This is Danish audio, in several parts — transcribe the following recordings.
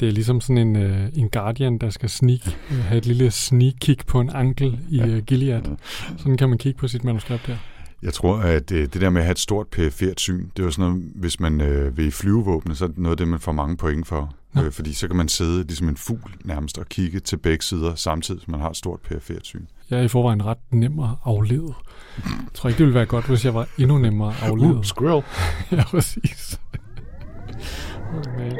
Det er ligesom sådan en, uh, en guardian, der skal sneak, uh, have et lille sneak kick på en ankel i uh, Gilead. Sådan kan man kigge på sit manuskript her. Jeg tror, at det der med at have et stort perifert syn, det er jo sådan noget, hvis man øh, vil flyvevåbne, så er det noget af det, man får mange point for. Ja. Øh, fordi så kan man sidde ligesom en fugl nærmest og kigge til begge sider, samtidig som man har et stort perifert syn. Jeg er i forvejen ret nem at aflede. Jeg tror ikke, det ville være godt, hvis jeg var endnu nemmere at aflede. Uh, squirrel. ja, præcis. okay.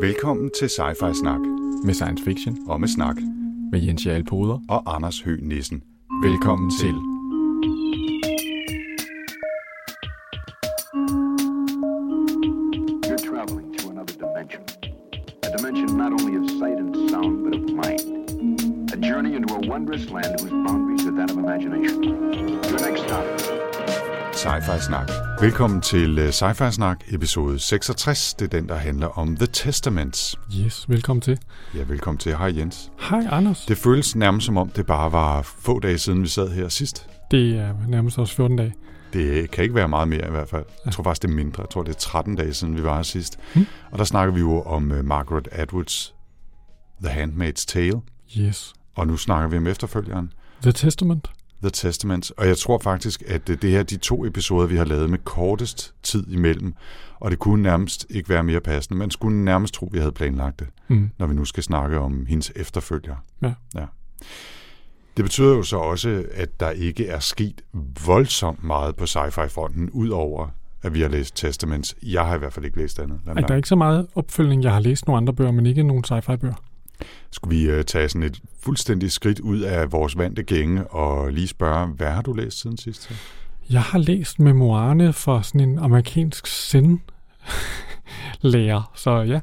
Velkommen til Sci-Fi Snak. Med science fiction. Og med snak. Med Jens Jarl Poder. Og Anders Høgh Nissen. Velkommen til. You're traveling to another dimension. A dimension not only of sight and sound, but of mind. A journey into a wondrous land whose boundaries are that of imagination. Your next stop. Sci-Fi Snak. Velkommen til uh, Sci-Fi Snak, episode 66. Det er den, der handler om The Testaments. Yes, velkommen til. Ja, velkommen til. Hej Jens. Hej Anders. Det føles nærmest som om, det bare var få dage siden, vi sad her sidst. Det er nærmest også 14 dage. Det kan ikke være meget mere i hvert fald. Jeg tror faktisk, det er mindre. Jeg tror, det er 13 dage siden, vi var her sidst. Hmm. Og der snakker vi jo om uh, Margaret Atwoods The Handmaid's Tale. Yes. Og nu snakker vi om efterfølgeren. The Testament. The Testament. Og jeg tror faktisk, at det her er de to episoder, vi har lavet med kortest tid imellem. Og det kunne nærmest ikke være mere passende. Man skulle nærmest tro, vi havde planlagt det, Mm. når vi nu skal snakke om hendes efterfølger. Ja. ja. Det betyder jo så også, at der ikke er sket voldsomt meget på sci-fi-fronten, udover at vi har læst Testaments. Jeg har i hvert fald ikke læst andet. Ej, der er ikke så meget opfølgning. Jeg har læst nogle andre bøger, men ikke nogen sci-fi bøger. Skulle vi uh, tage sådan et fuldstændigt skridt ud af vores vante gænge og lige spørge, hvad har du læst siden sidst? Jeg har læst memoarerne for sådan en amerikansk zen lærer, så ja,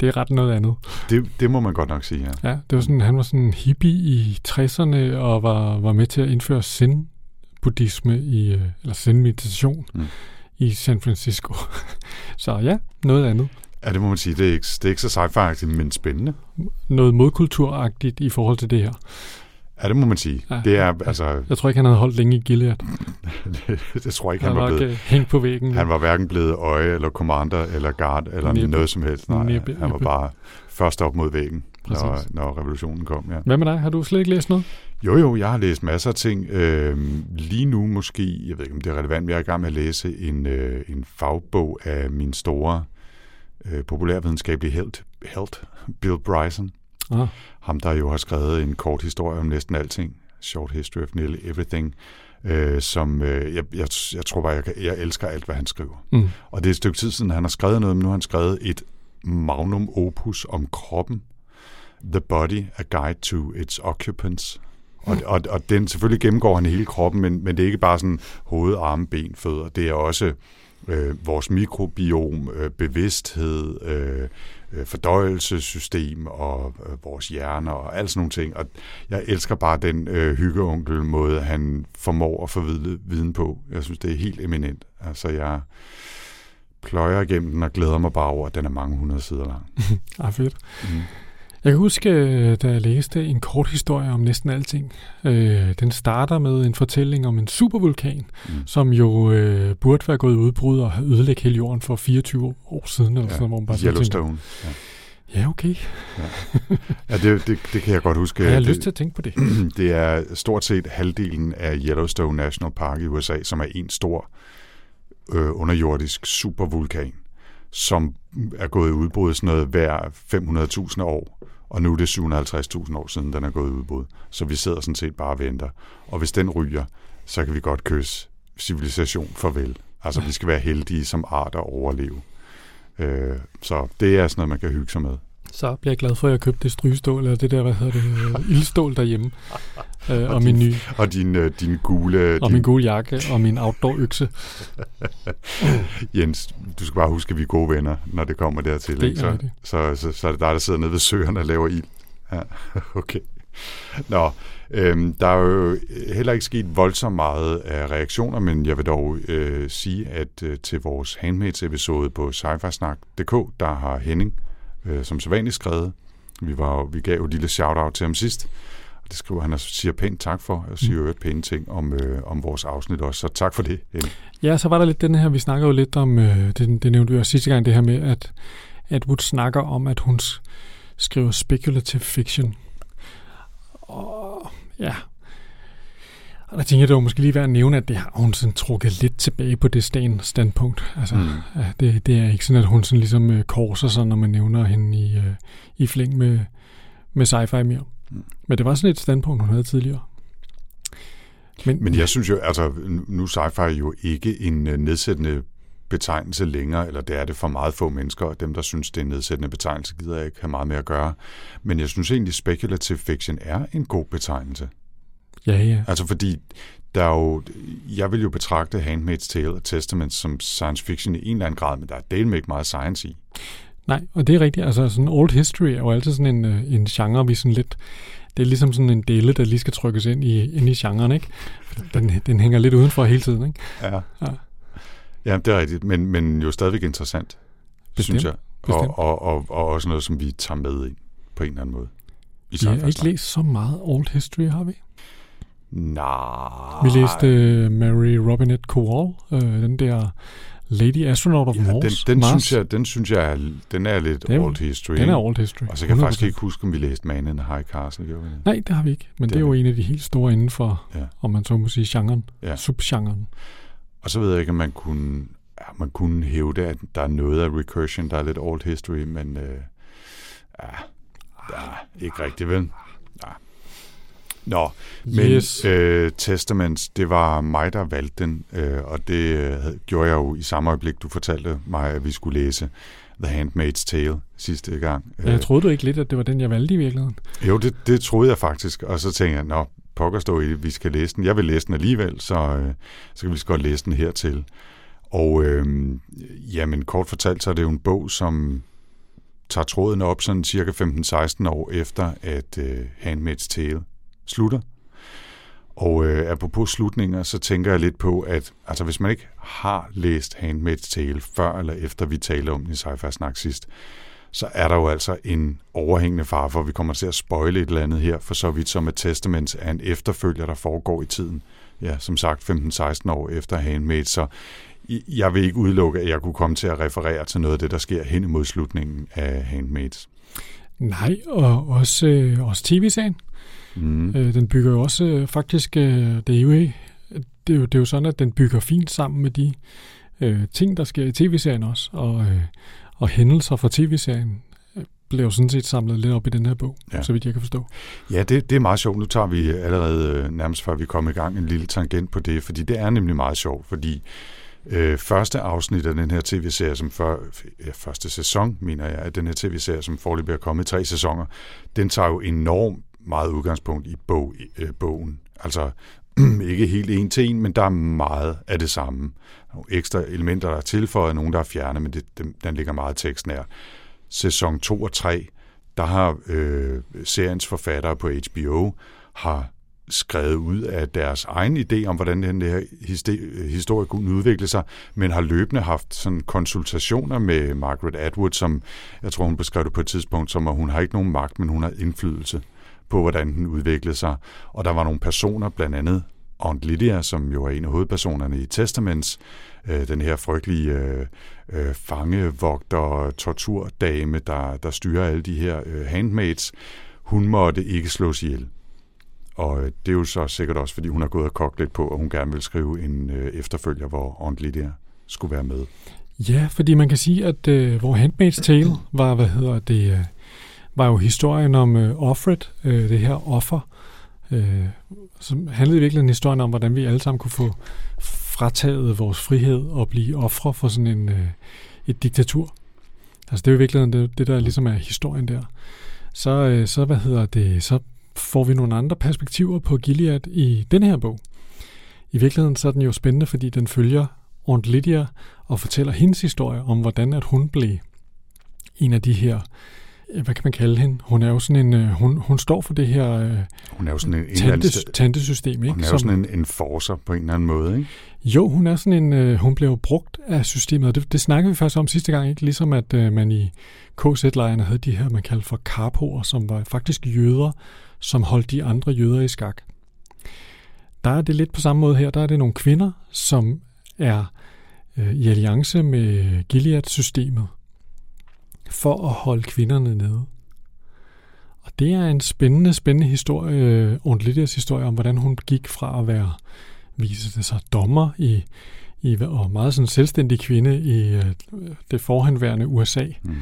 det er ret noget andet. Det, det må man godt nok sige, ja. Ja, det var sådan, han var sådan en hippie i 60'erne og var, var med til at indføre zen-buddhisme i, øh, eller zen-meditation Mm. mm. i San Francisco. så ja, noget andet. Ja, det må man sige. Det er ikke, det er ikke så sci-fi men spændende. Noget modkulturagtigt i forhold til det her. Ja, det må man sige. Ja. Det er, altså, Jeg tror ikke, han havde holdt længe i Gilead. det, det tror jeg ikke, Han han var blevet. hængt på væggen. Han var hverken blevet øje, eller commander, eller guard, eller Næppe. noget som helst. Nej, Næppe, han var næppe. bare først op mod væggen, når, Præcis. når revolutionen kom. Ja. Hvad med dig? Har du slet ikke læst noget? Jo, jo, jeg har læst masser af ting. Øhm, lige nu måske, jeg ved ikke, om det er relevant, men jeg er i gang med at læse en, øh, en fagbog af min store øh, populærvidenskabelige helt, helt, Bill Bryson. Ah, Ham, der jo har skrevet en kort historie om næsten alting. Short History of Nearly Everything. Øh, som øh, jeg, jeg, jeg tror bare, jeg, kan- jeg elsker alt, hvad han skriver. mm. Og det er et stykke tid siden, han har skrevet noget, men nu har han skrevet et magnum opus om kroppen. The Body, A Guide to Its Occupants. Og, og, og den selvfølgelig gennemgår han hele kroppen, men, men det er ikke bare sådan hoved, arme, ben, fødder. Det er også øh, vores mikrobiom, øh, bevidsthed, øh, øh, fordøjelsessystem og øh, vores hjerner og alt sådan nogle ting. Og jeg elsker bare den øh, hyggeonkel måde, han formår at formidle viden på. Jeg synes, det er helt eminent. Altså, jeg pløjer igennem den og glæder mig bare over, at den er mange hundrede sider lang. ah, fedt. Mm. Jeg kan huske, øh, da jeg læste en kort historie om næsten alting. Øh, den starter med en fortælling om en supervulkan, Mm. som jo øh, burde være gået i udbrud og have ødelægget hele jorden for 24 år siden. Eller Ja, sådan, hvor man bare tænker, Yellowstone. Ja, Ja, okay. ja det, det, det kan jeg godt huske. Har jeg det, lyst til at tænke på det? det er stort set halvdelen af Yellowstone National Park i USA, som er en stor øh, underjordisk supervulkan, som er gået i udbrud sådan noget hver 500.000 år. Og nu er det 750.000 år siden, den er gået i udbrud. Så vi sidder sådan set bare og venter. Og hvis den ryger, så kan vi godt kysse civilisation farvel. Altså, vi skal være heldige som art at overleve. Øh, så det er sådan noget, man kan hygge sig med. Så bliver jeg glad for, at jeg købte det strygestål, eller det der, hvad hedder det, øh, ildstål derhjemme. Øh, og, min nye, Og din, øh, din gule... og din, min gule jakke, og min outdoor-økse. Jens, du skal bare huske, at vi er gode venner, når det kommer dertil. Det ikke? Så, rigtigt. så, så, så er det dig, der sidder nede ved søerne og laver ild. Ja, okay. Nå, øhm, der er jo heller ikke sket voldsomt meget af reaktioner, men jeg vil dog øh, sige, at øh, til vores Handmaids-episode på sci-fi-snak.dk, der har Henning, øh, som sædvanligt skrevet, vi, var, jo- vi gav jo et lille shout-out til ham sidst, det skriver han og siger pænt tak for, og siger øvrigt pæne ting om, øh, om vores afsnit også. Så tak for det, Henning. Ja, så var der lidt den her, vi snakker jo lidt om, øh, det, det nævnte vi også sidste gang, det her med, at, at Wood snakker om, at hun skriver speculative fiction. Og ja, og der tænker jeg, det var måske lige værd at nævne, at det har hun sådan trukket lidt tilbage på det standpunkt. Altså, Mm. ja, det, det er ikke sådan, at hun sådan ligesom øh, korser sig, når man nævner hende i, øh, i flæng med, med sci-fi mere. Mm. Men det var sådan et standpunkt, hun havde tidligere. Men, Men jeg synes jo, altså nu er sci-fi jo ikke en øh, nedsættende betegnelse længere, eller det er det for meget få mennesker, og dem, der synes, det er en nedsættende betegnelse, gider jeg ikke have meget med at gøre. Men jeg synes egentlig, speculative fiction er en god betegnelse. Ja, ja. Altså fordi, der er jo, jeg vil jo betragte Handmaid's Tale og Testament som science fiction i en eller anden grad, men der er delt ikke meget science i. Nej, og det er rigtigt. Altså sådan old history er jo altid sådan en, øh, en genre, vi sådan lidt... Det er ligesom sådan en dele, der lige skal trykkes ind i, ind i genren, ikke? Den, den hænger lidt udenfor hele tiden, ikke? Ja. Ja. Ja, det er rigtigt, men, men jo stadigvæk interessant, Bestemt, synes jeg. Og, og, og, og også noget, som vi tager med ind på en eller anden måde. I Vi har ikke læst så meget old history, har vi? Nej. Vi læste uh, Mary Robinette Kowal, uh, den der Lady Astronaut of ja, den, Mars. den, Mars. synes jeg, den synes jeg, den er lidt Den- old history. Den er old history. Og så kan jeg faktisk 100%. ikke huske, om vi læste Man in High Castle. Gjorde vi det? Nej, det har vi ikke. Men Det det, er jo en af de helt store inden for, Ja. om man så må sige, genren. Ja. Subgenren. Og så ved jeg ikke, om man kunne, ja, man kunne hævde, at der er noget af recursion, der er lidt old history, men øh, ja, ja, ikke rigtigt, vel? Nå, men Yes. øh, Testaments, det var mig, der valgte den, øh, og det øh, gjorde jeg jo i samme øjeblik, du fortalte mig, at vi skulle læse The Handmaid's Tale sidste gang. Ja, jeg troede du ikke lidt, at det var den, jeg valgte i virkeligheden? Jo, det, det troede jeg faktisk, og så tænkte jeg, nå, pokker stå i vi skal læse den. Jeg vil læse den alligevel, så, øh, så kan vi så godt læse den hertil. Og øh, jamen, kort fortalt, så er det jo en bog, som tager tråden op sådan cirka 15-16 år efter, at øh, Handmaid's Tale slutter. Og øh, apropos slutninger, så tænker jeg lidt på, at altså, hvis man ikke har læst Handmaid's Tale før eller efter vi talte om den i sci snak sidst, så er der jo altså en overhængende fare for, at vi kommer til at spoile et eller andet her, for så vidt som at Testaments er en efterfølger, der foregår i tiden. Ja, som sagt 15-16 år efter Handmaid, så jeg vil ikke udelukke, at jeg kunne komme til at referere til noget af det, der sker hen imod slutningen af Handmaids. Nej, og også, øh, også tv-serien. Mm. Øh, den bygger jo også øh, faktisk, øh, det, er jo, det, er jo, det er jo sådan, at den bygger fint sammen med de øh, ting, der sker i tv-serien også, og, øh, og hændelser fra tv-serien øh, blev sådan set samlet lidt op i den her bog, Ja. så vidt jeg kan forstå. Ja, det, det er meget sjovt. Nu tager vi allerede øh, nærmest før vi kommer i gang en lille tangent på det, fordi det er nemlig meget sjovt, fordi øh, første afsnit af den her tv-serie, som før, ja, første sæson, mener jeg, af den her tv-serie, som forløbig er kommet i tre sæsoner, den tager jo enormt meget udgangspunkt i bog, øh, bogen. Altså ikke helt en til en, men der er meget af det samme. Nogle ekstra elementer, der er tilføjet, nogle, der er fjernet, men det, den, den ligger meget tekstnær. Sæson 2 og 3, der har øh, seriens forfattere på HBO har skrevet ud af deres egen idé om, hvordan den her historie kunne udvikle sig, men har løbende haft sådan konsultationer med Margaret Atwood, som jeg tror, hun beskrev det på et tidspunkt, som at hun har ikke nogen magt, men hun har indflydelse på, hvordan den udviklede sig. Og der var nogle personer, blandt andet Aunt Lydia, som jo er en af hovedpersonerne i Testaments, øh, den her frygtelige øh, øh, fangevogter, torturdame, der, der styrer alle de her øh, handmaids, hun måtte ikke slås ihjel. Og øh, det er jo så sikkert også, fordi hun har gået og kogt lidt på, og hun gerne vil skrive en øh, efterfølger, hvor Aunt Lydia skulle være med. Ja, fordi man kan sige, at øh, hvor Handmaid's Tale var, hvad hedder det, øh, var jo historien om øh, offeret, øh, det her offer, øh, som handlede i virkeligheden historien om, hvordan vi alle sammen kunne få frataget vores frihed og blive ofre for sådan en, øh, et diktatur. Altså det er jo i virkeligheden det, det, der ligesom er historien der. Så, øh, så, hvad hedder det, så får vi nogle andre perspektiver på Gilead i den her bog. I virkeligheden så er den jo spændende, fordi den følger Aunt Lydia og fortæller hendes historie om, hvordan at hun blev en af de her, øh, hvad kan man kalde hende? Hun er jo sådan en, øh, hun, hun står for det her øh, Hun er jo sådan en, tantes, tantesystem, ikke? hun er jo sådan en enforcer på en eller anden måde, ikke? Jo, hun er sådan en, øh, hun blev brugt af systemet, det, det snakkede vi faktisk om sidste gang, ikke? Ligesom at øh, man i KZ-lejrene havde de her, man kaldte for karpoer, som var faktisk jøder, som holdt de andre jøder i skak. Der er det lidt på samme måde her. Der er det nogle kvinder, som er øh, i alliance med Gilead-systemet for at holde kvinderne nede. Og det er en spændende, spændende historie, Ornlitias historie om, hvordan hun gik fra at være, vise det sig, dommer i, i og meget sådan selvstændig kvinde i øh, det forhenværende USA, mm.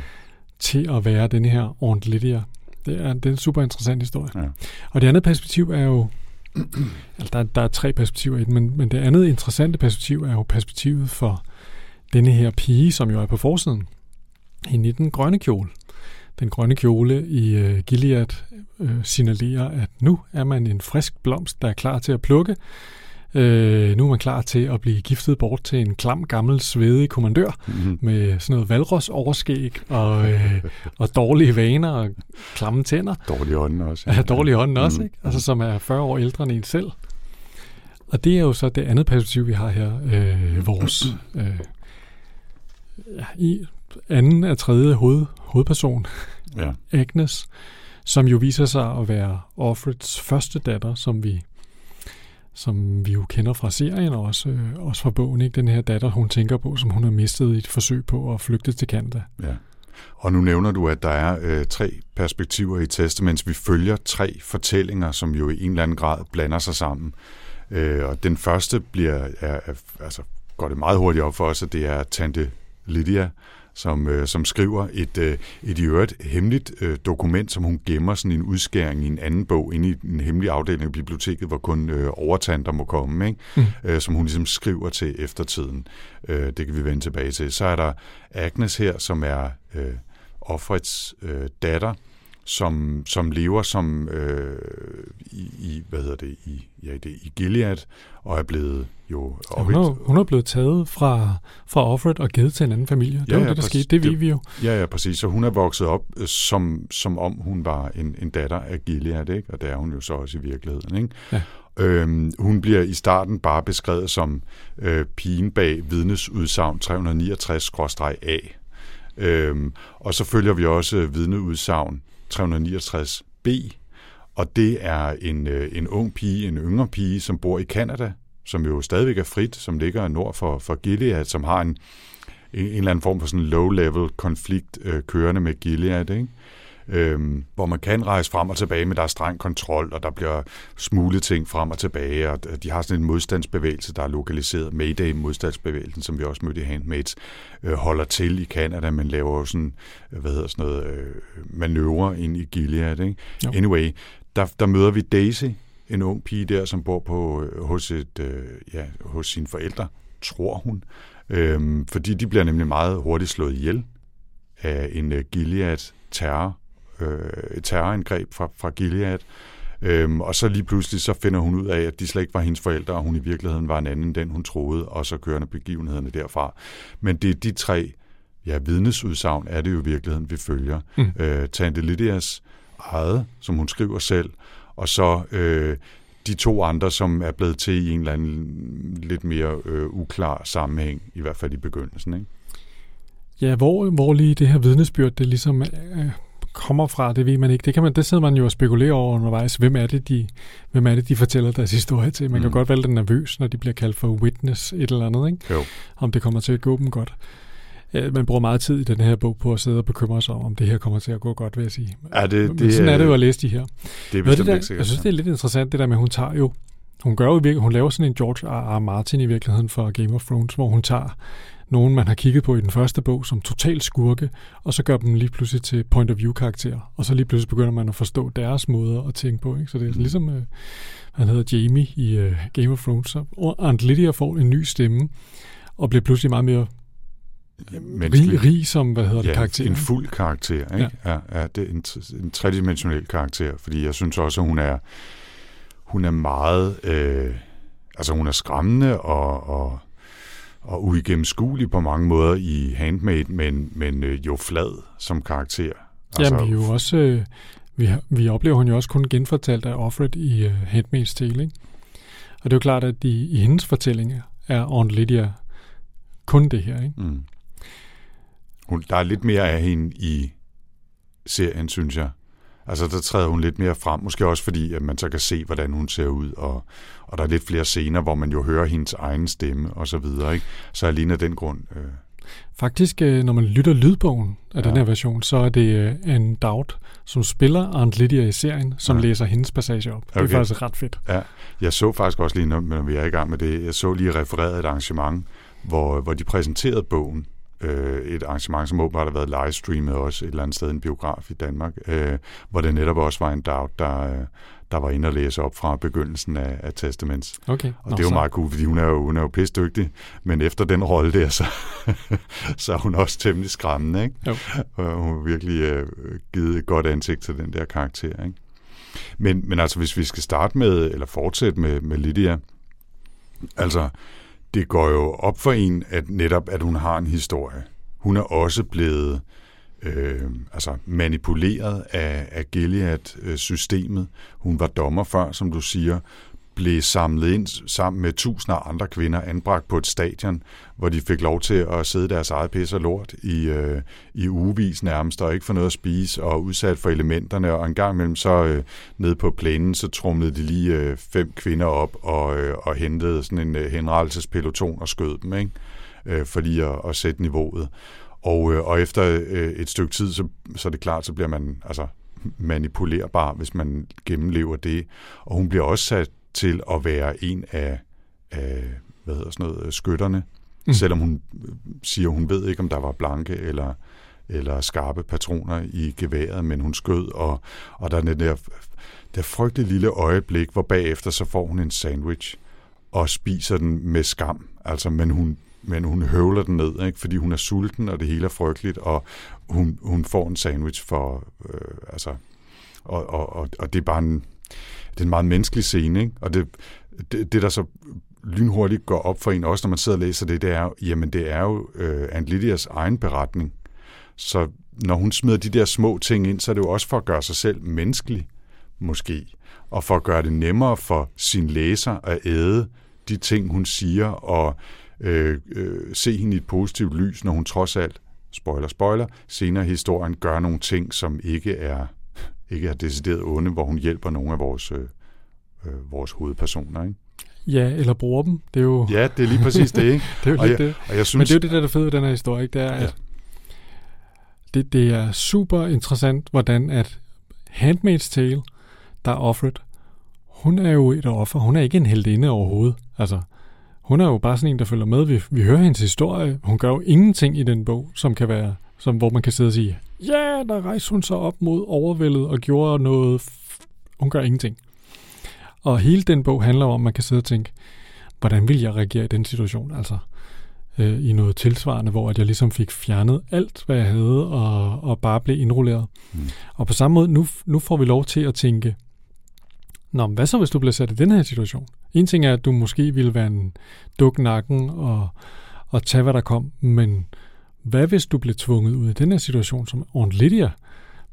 til at være den her Ornlitia. Det er, det er en super interessant historie. Ja. Og det andet perspektiv er jo, altså der, der er tre perspektiver i den, men, men det andet interessante perspektiv er jo perspektivet for denne her pige, som jo er på forsiden, i den grønne kjole. Den grønne kjole i uh, Gilead uh, signalerer, at nu er man en frisk blomst, der er klar til at plukke. Uh, nu er man klar til at blive giftet bort til en klam, gammel, svedig kommandør mm-hmm. med sådan noget valros overskæg og, uh, og dårlige vaner og klamme tænder. Dårlige ånden også. Ja, dårlige ånden mm-hmm. også, ikke? Altså som er 40 år ældre end en selv. Og det er jo så det andet perspektiv, vi har her. Uh, vores uh, ja, i anden af tredje hoved, hovedperson, ja. Agnes, som jo viser sig at være Offreds første datter, som vi som vi jo kender fra serien og også, øh, også fra bogen. Ikke? Den her datter, hun tænker på, som hun har mistet i et forsøg på at flygte til Canada. Ja. Og nu nævner du, at der er øh, tre perspektiver i Testaments. Vi følger tre fortællinger, som jo i en eller anden grad blander sig sammen. Øh, og den første bliver, er, er, altså, går det meget hurtigt op for os, at det er Tante Lydia, som, øh, som skriver et, øh, et i øvrigt hemmeligt øh, dokument, som hun gemmer sådan en udskæring i en anden bog inde i en hemmelig afdeling af biblioteket, hvor kun øh, overtanter må komme, ikke? Mm. Øh, som hun ligesom skriver til eftertiden. Øh, det kan vi vende tilbage til. Så er der Agnes her, som er øh, offrets øh, datter, som, som lever som øh, i, i, hvad hedder det, i, ja, det, i Gilead, og er blevet jo... Ja, hun, er, hun er blevet taget fra, fra offeret og givet til en anden familie. Det ja, var ja, det, der præcis, skete. Det ved vi jo. Ja, ja, præcis. Så hun er vokset op, øh, som, som om hun var en, en datter af Gilead, ikke? og det er hun jo så også i virkeligheden. Ikke? Ja. Øhm, hun bliver i starten bare beskrevet som øh, pigen bag vidnesudsagn 369-A. Øhm, og så følger vi også vidneudsagn 369b, og det er en, øh, en ung pige, en yngre pige, som bor i Kanada, som jo stadigvæk er frit, som ligger nord for, for Gilead, som har en, en, en eller anden form for sådan low-level konflikt øh, kørende med Gilead, ikke? Øhm, hvor man kan rejse frem og tilbage, men der er streng kontrol, og der bliver smuglet ting frem og tilbage, og de har sådan en modstandsbevægelse, der er lokaliseret. Mayday-modstandsbevægelsen, som vi også mødte i Handmaids, øh, holder til i Canada, men laver jo sådan, hvad hedder sådan noget, øh, manøvrer ind i Gilead. Ikke? Anyway, der, der møder vi Daisy, en ung pige der, som bor på øh, hos, et, øh, ja, hos sine forældre, tror hun. Øhm, fordi de bliver nemlig meget hurtigt slået ihjel af en uh, Gilead terror, øh, et terrorangreb fra, fra Gilead. Øhm, og så lige pludselig så finder hun ud af, at de slet ikke var hendes forældre, og hun i virkeligheden var en anden end den, hun troede, og så kørende begivenhederne derfra. Men det er de tre ja, vidnesudsagn, er det jo i virkeligheden, vi følger. Mm. Øh, Tante Lydias eget, som hun skriver selv, og så øh, de to andre, som er blevet til i en eller anden lidt mere øh, uklar sammenhæng, i hvert fald i begyndelsen. Ikke? Ja, hvor, hvor lige det her vidnesbyrd, det ligesom øh, kommer fra, det ved man ikke. Det, kan man, det sidder man jo og spekulerer over undervejs. Hvem er det, de, hvem er det, de fortæller deres historie til? Man mm. kan godt være lidt nervøs, når de bliver kaldt for witness et eller andet, ikke? Jo. Om det kommer til at gå dem godt. Man bruger meget tid i den her bog på at sidde og bekymre sig om, om det her kommer til at gå godt, vil jeg sige. Ja, det, Men det, sådan er det jo at læse de her. Det er bestemt det der, ikke sikkert. Jeg synes, det er lidt interessant, det der med, at hun tager jo hun gør jo virkelig, hun laver sådan en George R. R. Martin i virkeligheden for Game of Thrones, hvor hun tager nogen, man har kigget på i den første bog som total skurke, og så gør dem lige pludselig til point of view karakterer. Og så lige pludselig begynder man at forstå deres måder at tænke på. Ikke? Så det er mm. ligesom, øh, han hedder Jamie i øh, Game of Thrones, og Aunt Lydia får en ny stemme, og bliver pludselig meget mere rig, rig som, hvad hedder det, ja, karakter. en fuld karakter, ikke? Ja. Ja, ja det er en, en tredimensionel karakter, fordi jeg synes også, at hun er, hun er meget, øh, altså hun er skræmmende og, og og uigennemskuelig på mange måder i Handmade, men, men øh, jo flad som karakter. Altså, Jamen, vi jo også, øh, vi, vi oplever hun jo også kun genfortalt af Offred i øh, Handmaid's Tale, ikke? Og det er jo klart, at i, i hendes fortællinger er Aunt Lydia kun det her, ikke? Mm. Hun, der er lidt mere af hende i serien, synes jeg. Altså, der træder hun lidt mere frem, måske også fordi, at man så kan se, hvordan hun ser ud, og, og der er lidt flere scener, hvor man jo hører hendes egen stemme, og så videre, ikke? Så alene af den grund... Øh, Faktisk, øh, når man lytter lydbogen af ja. den her version, så er det øh, en Dowd, som spiller Aunt Lydia i serien, som ja. læser hendes passage op. Okay. Det er faktisk ret fedt. Ja, jeg så faktisk også lige, når vi er i gang med det, jeg så lige refereret et arrangement, hvor, hvor de præsenterede bogen, øh, et arrangement, som åbenbart har været livestreamet også et eller andet sted, en biograf i Danmark, øh, hvor det netop også var en Dowd, der, øh, der var inde og læse op fra begyndelsen af, af Testaments. Okay. Og Nå, det er jo så. meget cool, fordi hun er jo, hun er jo dygtig, men efter den rolle der, så, så er hun også temmelig skræmmende. Ikke? Jo. Og hun har virkelig øh, givet et godt ansigt til den der karakter. Ikke? Men, men altså, hvis vi skal starte med, eller fortsætte med, med Lydia, altså, det går jo op for en, at netop, at hun har en historie. Hun er også blevet øh, altså manipuleret af, af Gilead-systemet. Hun var dommer før, som du siger, blev samlet ind sammen med tusinder af andre kvinder anbragt på et stadion, hvor de fik lov til at sidde deres eget pisse og lort i, øh, i ugevis nærmest, og ikke få noget at spise, og udsat for elementerne, og en gang imellem så øh, nede på plænen, så trumlede de lige øh, fem kvinder op og, øh, og hentede sådan en øh, henrettelsespeloton og skød dem, ikke? Øh, for lige at, at sætte niveauet. Og, øh, og efter øh, et stykke tid, så, så er det klart, så bliver man altså manipulerbar, hvis man gennemlever det. Og hun bliver også sat til at være en af, af hvad hedder sådan noget, skytterne, mm. selvom hun siger, hun ved ikke, om der var blanke eller, eller skarpe patroner i geværet, men hun skød, og, og der er den der, der frygtelige lille øjeblik, hvor bagefter så får hun en sandwich og spiser den med skam. Altså, men hun, men hun høvler den ned, ikke? fordi hun er sulten, og det hele er frygteligt, og hun, hun får en sandwich for, øh, altså, og, og, og, og det er bare en, det er en meget menneskelig scene, ikke? og det, det, det der så lynhurtigt går op for en, også når man sidder og læser det, det er, jamen det er jo øh, Aunt Lydias egen beretning. Så når hun smider de der små ting ind, så er det jo også for at gøre sig selv menneskelig, måske, og for at gøre det nemmere for sin læser at æde de ting, hun siger, og øh, øh, se hende i et positivt lys, når hun trods alt, spoiler, spoiler, senere i historien gør nogle ting, som ikke er, ikke er decideret onde, hvor hun hjælper nogle af vores, øh, øh, vores hovedpersoner. Ikke? Ja, eller bruger dem. Det er jo... Ja, det er lige præcis det, ikke? det er jo og lidt jeg, det. Og jeg synes... Men det er jo det, der er det fede ved den her historie, ikke? Det er, ja. at det, det er super interessant, hvordan at Handmaid's Tale, der er offeret, hun er jo et offer. Hun er ikke en heldinde overhovedet. Altså, hun er jo bare sådan en, der følger med. Vi, vi hører hendes historie. Hun gør jo ingenting i den bog, som kan være, som, hvor man kan sidde og sige, ja, der rejste hun sig op mod overvældet og gjorde noget. Hun gør ingenting. Og hele den bog handler om, at man kan sidde og tænke, hvordan vil jeg reagere i den situation? Altså, øh, i noget tilsvarende, hvor at jeg ligesom fik fjernet alt, hvad jeg havde, og, og bare blev indrulleret. Mm. Og på samme måde, nu, nu får vi lov til at tænke, Nå, men hvad så, hvis du bliver sat i den her situation? En ting er, at du måske ville være en duk nakken og, og tage, hvad der kom, men hvad hvis du bliver tvunget ud i den her situation, som Aunt Lydia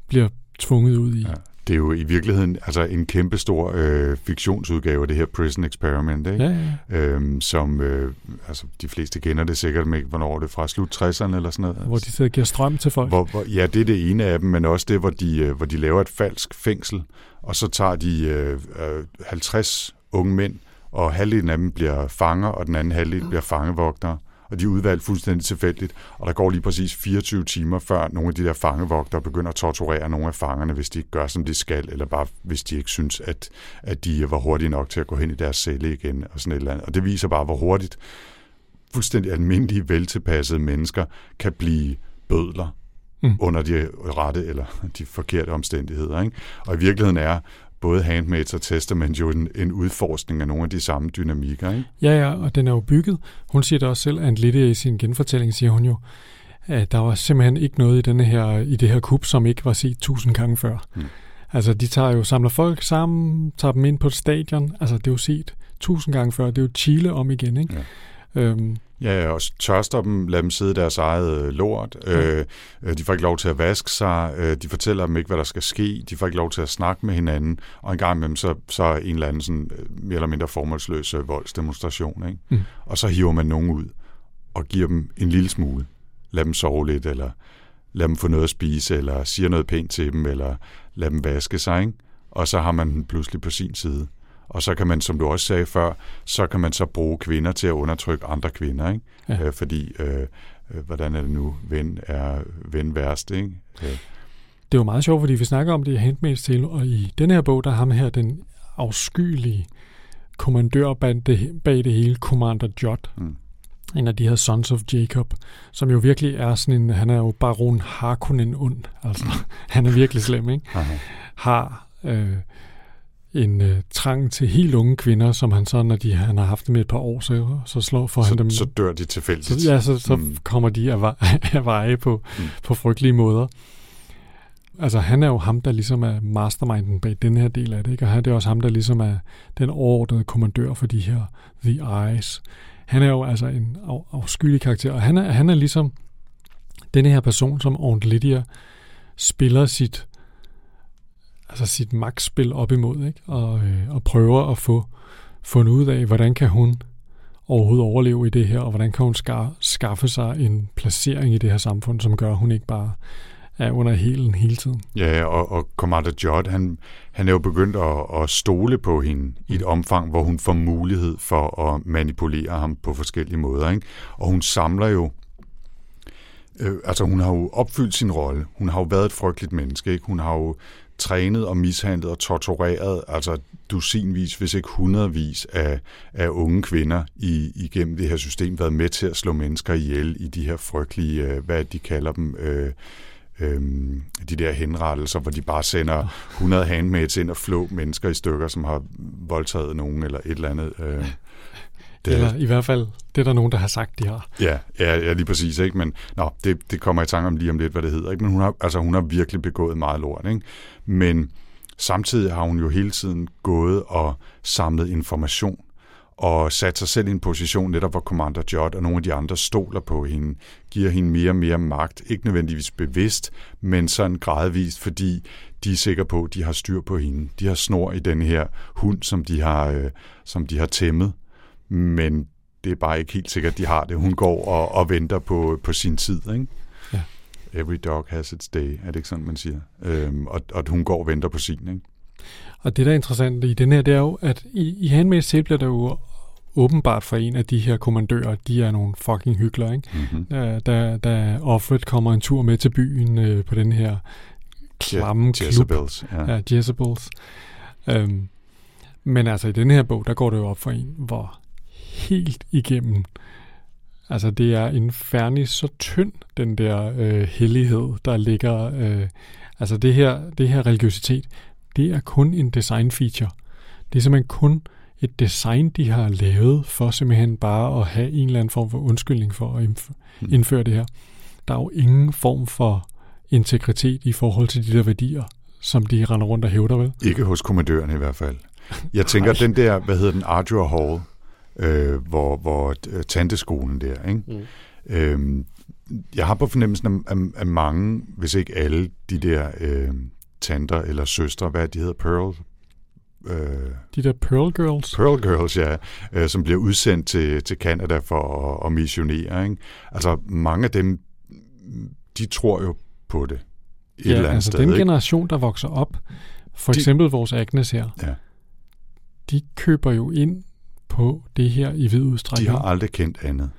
bliver tvunget ud i? Ja, det er jo i virkeligheden altså en kæmpe stor øh, fiktionsudgave af det her Prison Experiment, ikke? Ja, ja. Øhm, som øh, altså, de fleste kender det sikkert med, hvornår det er fra slut 60'erne eller sådan noget. Hvor de sidder og giver strøm til folk. Hvor, hvor, ja, det er det ene af dem, men også det, hvor de, øh, hvor de laver et falsk fængsel, og så tager de øh, øh, 50 unge mænd, og halvdelen af dem bliver fanger, og den anden halvdel bliver fangevogtere og de er udvalgt fuldstændig tilfældigt, og der går lige præcis 24 timer, før nogle af de der fangevogtere begynder at torturere nogle af fangerne, hvis de ikke gør, som de skal, eller bare hvis de ikke synes, at, at de var hurtige nok til at gå hen i deres celle igen, og sådan et eller andet. Og det viser bare, hvor hurtigt fuldstændig almindelige, veltilpassede mennesker kan blive bødler mm. under de rette eller de forkerte omstændigheder. Ikke? Og i virkeligheden er både Handmaids og Testament jo en, en udforskning af nogle af de samme dynamikker. Ikke? Ja, ja, og den er jo bygget. Hun siger det også selv, at Lydia i sin genfortælling siger hun jo, at der var simpelthen ikke noget i, denne her, i det her kub, som ikke var set tusind gange før. Mm. Altså, de tager jo, samler folk sammen, tager dem ind på et stadion. Altså, det er jo set tusind gange før. Det er jo Chile om igen, ikke? Ja. Øhm, Ja, og tørster dem, lad dem sidde i deres eget øh, lort. Mm. Øh, de får ikke lov til at vaske sig. Øh, de fortæller dem ikke, hvad der skal ske. De får ikke lov til at snakke med hinanden. Og en gang imellem, så, så er en eller anden sådan, mere eller mindre formålsløs voldsdemonstration. Ikke? Mm. Og så hiver man nogen ud og giver dem en lille smule. Lad dem sove lidt, eller lad dem få noget at spise, eller siger noget pænt til dem, eller lad dem vaske sig, ikke? og så har man den pludselig på sin side. Og så kan man, som du også sagde før, så kan man så bruge kvinder til at undertrykke andre kvinder, ikke? Ja. Øh, fordi, øh, øh, hvordan er det nu, ven er ven værst, ikke? Øh, Det er jo meget sjovt, fordi vi snakker om det i Handmaid's Tale, og i den her bog, der har ham her den afskyelige kommandør bag det, hele, Commander Judd. Mm. En af de her Sons of Jacob, som jo virkelig er sådan en, han er jo baron Harkonnen ond, altså han er virkelig slem, ikke? aha. Har øh, en øh, trang til helt unge kvinder, som han så, når de, han har haft dem et par år, så, så slår for han dem. så, så dør de tilfældigt. Så, ja, så, så Mm. mm. kommer de af, af veje på, Mm. på frygtelige måder. Altså, han er jo ham, der ligesom er masterminden bag den her del af det, ikke? Og han det er også ham, der ligesom er den overordnede kommandør for de her The Eyes. Han er jo altså en af, afskyelig karakter, og han er, han er ligesom denne her person, som Aunt Lydia spiller sit altså sit magtspil op imod, ikke? Og, øh, og prøver at få fundet ud af, hvordan kan hun overhovedet overleve i det her, og hvordan kan hun ska- skaffe sig en placering i det her samfund, som gør, at hun ikke bare er under helen hele tiden. Ja, og, og Commander Judd, han, han er jo begyndt at, at stole på hende i et omfang, hvor hun får mulighed for at manipulere ham på forskellige måder. Ikke? Og hun samler jo, øh, altså hun har jo opfyldt sin rolle. Hun har jo været et frygteligt menneske. Ikke? Hun har jo trænet og mishandlet og tortureret, altså dusinvis, hvis ikke hundredvis af, af unge kvinder i, igennem det her system, været med til at slå mennesker ihjel i de her frygtelige, øh, hvad de kalder dem, øh, øh, de der henrettelser, hvor de bare sender 100 handmaids ind og flå mennesker i stykker, som har voldtaget nogen eller et eller andet. Øh, det Eller i hvert fald, det er der nogen, der har sagt, de har. Ja, ja, ja lige præcis. Ikke? Men nå, det, det kommer i tanke om lige om lidt, hvad det hedder. Ikke? Men hun har, altså, hun har virkelig begået meget lort. Ikke? Men samtidig har hun jo hele tiden gået og samlet information og sat sig selv i en position, netop hvor Commander Judd og nogle af de andre stoler på hende, giver hende mere og mere magt. Ikke nødvendigvis bevidst, men sådan gradvist, fordi de er sikre på, at de har styr på hende. De har snor i den her hund, som de har, øh, som de har tæmmet. Men det er bare ikke helt sikkert, at de har det. Hun går og, og venter på, på sin tid. Ikke? Ja. Every dog has its day, er det ikke sådan, man siger? Øhm, og, og hun går og venter på sin. Ikke? Og det, der er interessant i den her, det er jo, at i, i Handmaid's Tale bliver der jo åbenbart for en af de her kommandører, de er nogle fucking hyggelere, ikke? Mm-hmm. Da, da, da Offred kommer en tur med til byen øh, på den her klamme klub. Jezebels. Ja. Ja, Jezebels. Øhm, men altså i den her bog, der går det jo op for en, hvor helt igennem, altså det er en færdig så tynd, den der øh, hellighed, der ligger, øh, altså det her, det her religiøsitet, det er kun en design feature. Det er simpelthen kun et design, de har lavet for simpelthen bare at have en eller anden form for undskyldning for at indf- Mm. indføre det her. Der er jo ingen form for integritet i forhold til de der værdier, som de render rundt og hævder, vel? Ikke hos kommandøren i hvert fald. Jeg tænker, den der, hvad hedder den, Ardua Hall, øh, hvor, hvor øh, tanteskolen der, ikke? Mm. Øhm, jeg har på fornemmelsen af, af, af mange, hvis ikke alle, de der øh, tanter eller søstre, hvad de hedder, Pearl, øh, De der Pearl Girls. Pearl Girls, ja, øh, som bliver udsendt til, til Canada for at, at missionere. Ikke? Altså, mange af dem, de tror jo på det. Et ja, eller andet altså sted, den ikke? generation, der vokser op, for De- eksempel vores Agnes her, Ja. de køber jo ind på det her i vid De udstrækning. har aldrig kendt andet.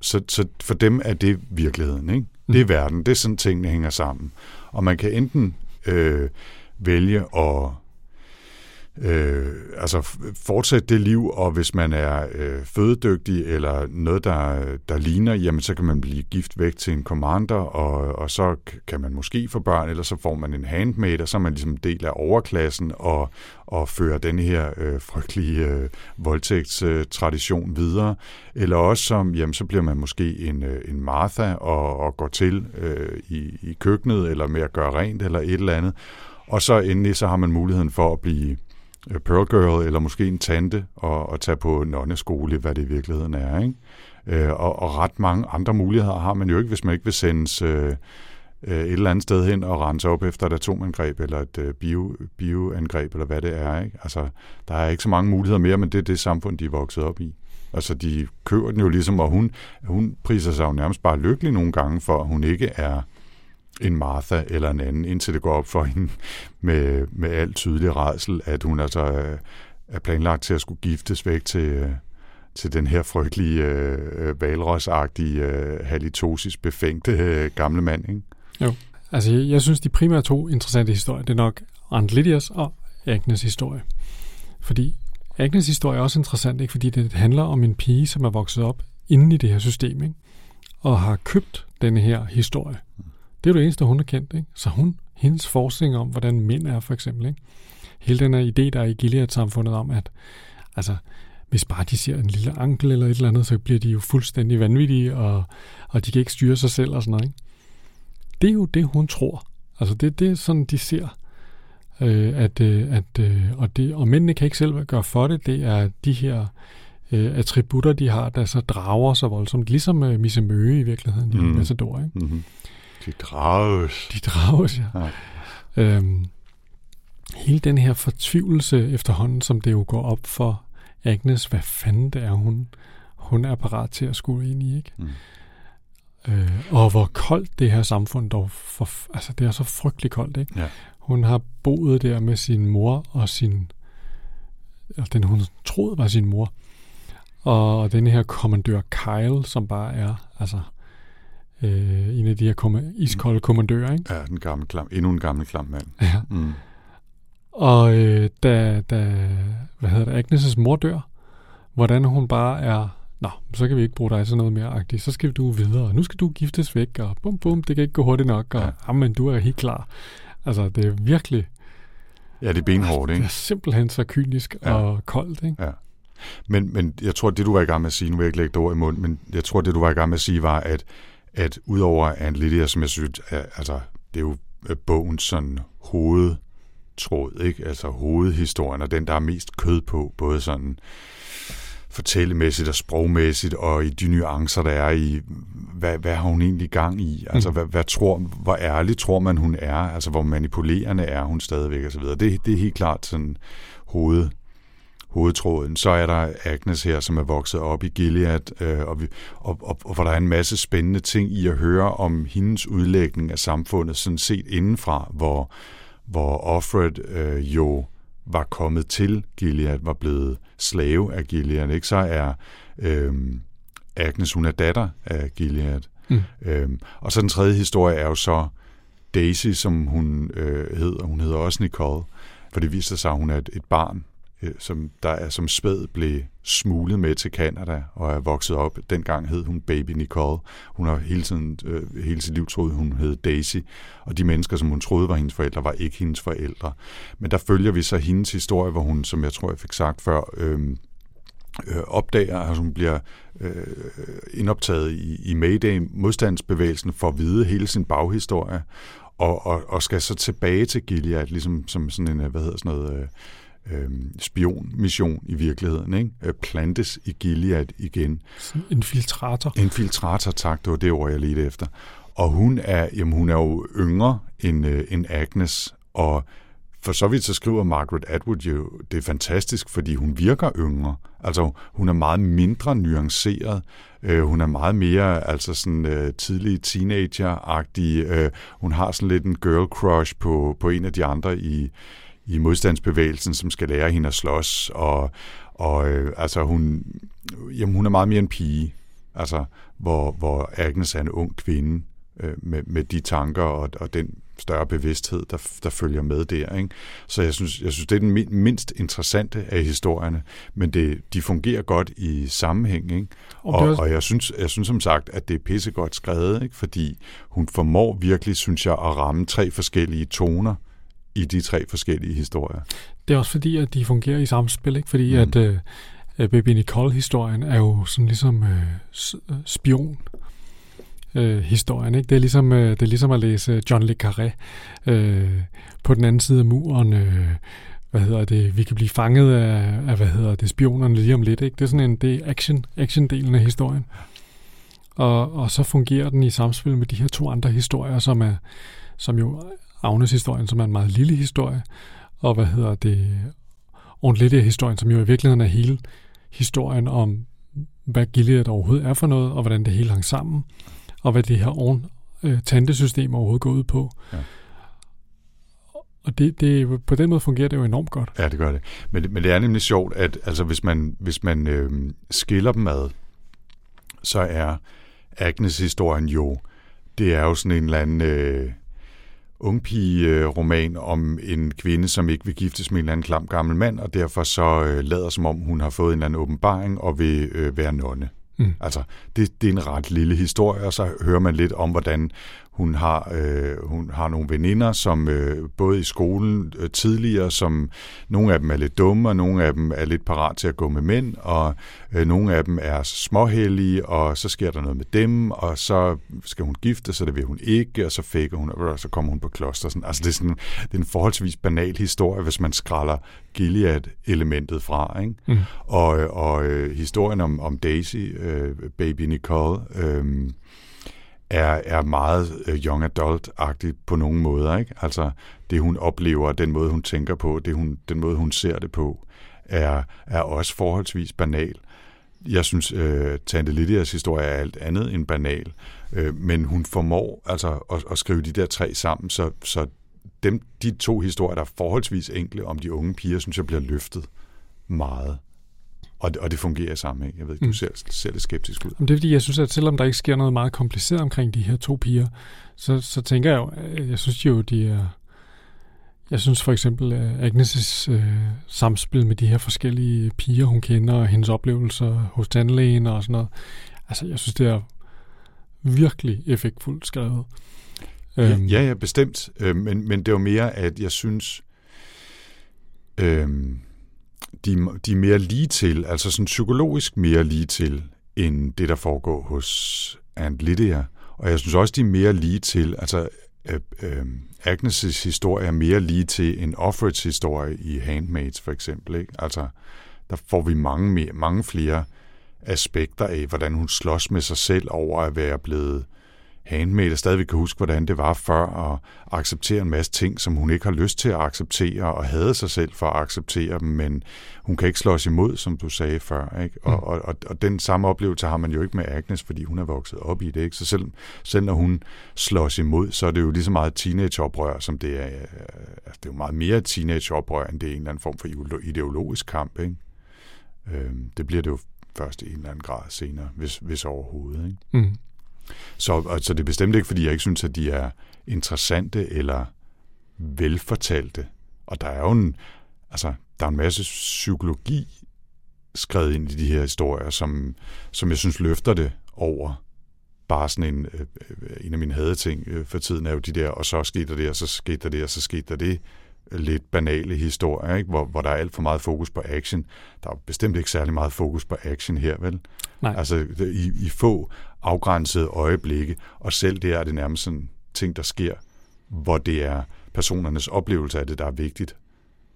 Så, så for dem er det virkeligheden. Ikke? Det er Mm. verden. Det er sådan, tingene hænger sammen. Og man kan enten øh, vælge at øh, altså fortsætte det liv, og hvis man er øh, fødedygtig eller noget, der, der ligner, jamen så kan man blive gift væk til en commander, og, og så kan man måske få børn, eller så får man en handmaid, og så er man ligesom del af overklassen, og, og fører den her øh, frygtelige øh, voldtægtstradition videre. Eller også som, jamen så bliver man måske en, øh, en Martha, og, og går til øh, i, i køkkenet, eller med at gøre rent, eller et eller andet. Og så endelig så har man muligheden for at blive Øh, Pearl Girl, eller måske en tante, og, og tage på nonneskole, hvad det i virkeligheden er. Ikke? Øh, og, og ret mange andre muligheder har man jo ikke, hvis man ikke vil sendes øh, øh, et eller andet sted hen og rense op efter et atomangreb, eller et øh, bio, bioangreb, eller hvad det er. Ikke? Altså, der er ikke så mange muligheder mere, men det er det samfund, de er vokset op i. Altså, de køber den jo ligesom, og hun, hun priser sig jo nærmest bare lykkelig nogle gange, for at hun ikke er en Martha eller en anden, indtil det går op for hende med, med al tydelig redsel, at hun altså øh, er planlagt til at skulle giftes væk til, øh, til den her frygtelige, øh, øh valrosagtige, øh, halitosis befængte øh, gamle mand, ikke? Jo. Altså, jeg, jeg synes, de primære to interessante historier, det er nok Aunt Lydias og Agnes historie. Fordi Agnes historie er også interessant, ikke? fordi det handler om en pige, som er vokset op inde i det her system, ikke? og har købt denne her historie. Det er jo det eneste, hun har kendt. Ikke? Så hun, hendes forskning om, hvordan mænd er, for eksempel. Ikke? Hele den her idé, der er i Gilead-samfundet om, at altså, hvis bare de ser en lille ankel eller et eller andet, så bliver de jo fuldstændig vanvittige, og, og de kan ikke styre sig selv og sådan noget. Ikke? Det er jo det, hun tror. Altså det, det er sådan, de ser. Øh, at, øh, at, øh, og, det, og mændene kan ikke selv gøre for det. Det er de her øh, attributter, de har, der så drager så voldsomt. Ligesom øh, Misse Møge i virkeligheden, i mm. Massador. Ikke? Mm-hmm. De drages. De drages, ja. ja. Øhm, hele den her fortvivlelse efterhånden, som det jo går op for Agnes, hvad fanden det er, hun, hun er parat til at skulle ind i, ikke? Mm. Øh, og hvor koldt det her samfund dog, for, altså det er så frygteligt koldt, ikke? Ja. Hun har boet der med sin mor og sin, eller den hun troede var sin mor, og den her kommandør Kyle, som bare er, altså, øh, en af de her kom- iskolde kommandører, ikke? Ja, den gamle klam, endnu en gammel klam mand. Ja. Mm. Og øh, da, da, hvad hedder det, Agnes' mor dør, hvordan hun bare er, nå, så kan vi ikke bruge dig til noget mere agtigt, så skal du videre, nu skal du giftes væk, og bum bum, det kan ikke gå hurtigt nok, og ja. men du er helt klar. Altså, det er virkelig... Ja, det er benhårdt, ikke? Det er simpelthen så kynisk ja. og koldt, ikke? Ja. Men, men jeg tror, det du var i gang med at sige, nu vil jeg ikke lægge det ord i mund, men jeg tror, det du var i gang med at sige, var, at, at udover Anne Lydia, som jeg synes, er, altså, det er jo bogens sådan hovedtråd, ikke? Altså hovedhistorien, og den, der er mest kød på, både sådan fortællemæssigt og sprogmæssigt, og i de nuancer, der er i, hvad, hvad har hun egentlig gang i? Altså, mm. hvad, hvad tror, hvor ærlig tror man, hun er? Altså, hvor manipulerende er hun stadigvæk, og så videre. Det, det er helt klart sådan hoved, hovedtråden. Så er der Agnes her, som er vokset op i Gilead, øh, og, vi, og, og, og hvor der er en masse spændende ting i at høre om hendes udlægning af samfundet, sådan set indenfra, hvor, hvor Offred øh, jo var kommet til Gilead, var blevet slave af Gilead, ikke? så er øh, Agnes, hun er datter af Gilead. Mm. Øhm, og så den tredje historie er jo så Daisy, som hun øh, hedder. Hun hedder også Nicole, for det viser sig, at hun er et, et barn, øh, Øh, som der er som spæd blev smuglet med til Canada og er vokset op. Dengang hed hun Baby Nicole. Hun har hele, tiden, øh, hele sit liv troet, hun hed Daisy. Og de mennesker, som hun troede var hendes forældre, var ikke hendes forældre. Men der følger vi så hendes historie, hvor hun, som jeg tror, jeg fik sagt før, øh, øh, opdager, at hun bliver øh, indoptaget i, i Mayday-modstandsbevægelsen for at vide hele sin baghistorie, og, og, og skal så tilbage til Gilead, ligesom som sådan en, øh, hvad hedder sådan noget, øh, øh, spionmission i virkeligheden, ikke? Øh, plantes i Gilead igen. Infiltrator. Infiltrator, tak, det var det ord, jeg ledte efter. Og hun er, jamen, hun er jo yngre end, øh, end Agnes, og for så vidt så skriver Margaret Atwood jo, det er fantastisk, fordi hun virker yngre. Altså, hun er meget mindre nuanceret. Øh, hun er meget mere altså sådan øh, tidlig teenager-agtig. Øh, hun har sådan lidt en girl crush på, på en af de andre i, i modstandsbevægelsen, som skal lære hende at slås. Og, og øh, altså, hun, jamen, hun er meget mere en pige. Altså, hvor, hvor Agnes er en ung kvinde øh, med, med de tanker og, og den større bevidsthed, der, der følger med der. Ikke? Så jeg synes, jeg synes, det er den mindst interessante af historierne, men det, de fungerer godt i sammenhæng. Ikke? Og, og, og jeg, synes, jeg synes som sagt, at det er pissegodt skrevet, ikke? fordi hun formår virkelig, synes jeg, at ramme tre forskellige toner i de tre forskellige historier. Det er også fordi, at de fungerer i samspil, ikke? fordi mm. at uh, Baby Nicole-historien er jo sådan ligesom uh, spion øh, historien. Ikke? Det, er ligesom, øh, det er ligesom at læse John Le Carré øh, på den anden side af muren. Øh, hvad hedder det? Vi kan blive fanget af, af hvad hedder det, spionerne lige om lidt. Ikke? Det er sådan en det er action, action-delen af historien. Og, og så fungerer den i samspil med de her to andre historier, som er som jo Agnes historien, som er en meget lille historie, og hvad hedder det, ordentligt historien, som jo i virkeligheden er hele historien om, hvad Gilead overhovedet er for noget, og hvordan det hele hang sammen og hvad det her oven, øh, tantesystem overhovedet går ud på. Ja. Og det, det, på den måde fungerer det jo enormt godt. Ja, det gør det. Men, men det er nemlig sjovt, at altså, hvis man, hvis man øh, skiller dem ad, så er Agnes-historien jo, det er jo sådan en eller anden øh, ungpige-roman om en kvinde, som ikke vil giftes med en eller anden klam gammel mand, og derfor så øh, lader som om, hun har fået en eller anden åbenbaring og vil øh, være nonne. Mm. Altså, det, det er en ret lille historie, og så hører man lidt om, hvordan hun har, øh, hun har nogle veninder, som øh, både i skolen øh, tidligere, som nogle af dem er lidt dumme, og nogle af dem er lidt parat til at gå med mænd, og øh, nogle af dem er småhellige, og så sker der noget med dem, og så skal hun gifte sig, det vil hun ikke, og så fækker hun, og så kommer hun på kloster. Sådan. Altså, det er, sådan, det er en forholdsvis banal historie, hvis man skralder Gilead-elementet fra. Ikke? Mm. Og, og øh, historien om, om Daisy, øh, baby Nicole, øh, er, er meget øh, young adult-agtigt på nogle måder. Ikke? Altså det, hun oplever, den måde, hun tænker på, det, hun, den måde, hun ser det på, er, er også forholdsvis banal. Jeg synes, øh, Tante Lydias historie er alt andet end banal, øh, men hun formår altså at, at skrive de der tre sammen, så, så dem, de to historier, der er forholdsvis enkle om de unge piger, synes jeg bliver løftet meget. Og det, og det fungerer sammen. Ikke? Jeg ved ikke, du Mm. ser, ser lidt skeptisk ud. Jamen, det er fordi, jeg synes, at selvom der ikke sker noget meget kompliceret omkring de her to piger, så, så tænker jeg jo, at jeg synes jo, de er... Jeg synes for eksempel, at Agnes' øh, samspil med de her forskellige piger, hun kender, og hendes oplevelser hos tandlægen og sådan noget, altså jeg synes, det er virkelig effektfuldt skrevet. Ja, ja, ja, bestemt. Øh, men, men det var mere, at jeg synes, øh, de, de er mere lige til, altså sådan psykologisk mere lige til, end det, der foregår hos Aunt Lydia. Og jeg synes også, de er mere lige til, altså øh, øh, Agnes' historie er mere lige til en Offreds historie i Handmaids for eksempel. Ikke? Altså, der får vi mange, mere, mange flere aspekter af, hvordan hun slås med sig selv over at være blevet handmaid, og stadigvæk kan huske, hvordan det var før, og acceptere en masse ting, som hun ikke har lyst til at acceptere, og havde sig selv for at acceptere dem, men hun kan ikke slås imod, som du sagde før. Ikke? Og, Mm. og, og, og den samme oplevelse har man jo ikke med Agnes, fordi hun er vokset op i det. Ikke? Så selv, selv når hun slås imod, så er det jo lige så meget teenageoprør, som det er. øh, Altså, det er jo meget mere teenageoprør, end det er en eller anden form for ideologisk kamp. Ikke? Øhm, det bliver det jo først i en eller anden grad senere, hvis, hvis overhovedet. Ikke? Mm. Så altså, det er bestemt ikke, fordi jeg ikke synes, at de er interessante eller velfortalte. Og der er jo en, altså, der er en masse psykologi skrevet ind i de her historier, som, som jeg synes løfter det over bare sådan en, øh, øh, en af mine hadeting øh, for tiden er jo de der, og så skete der det, og så skete der det, og så skete der det, øh, lidt banale historier, ikke? Hvor, hvor der er alt for meget fokus på action. Der er bestemt ikke særlig meget fokus på action her, vel? Nej. Altså i, i få afgrænsede øjeblikke, og selv det er det nærmest sådan ting, der sker, hvor det er personernes oplevelse af det, der er vigtigt,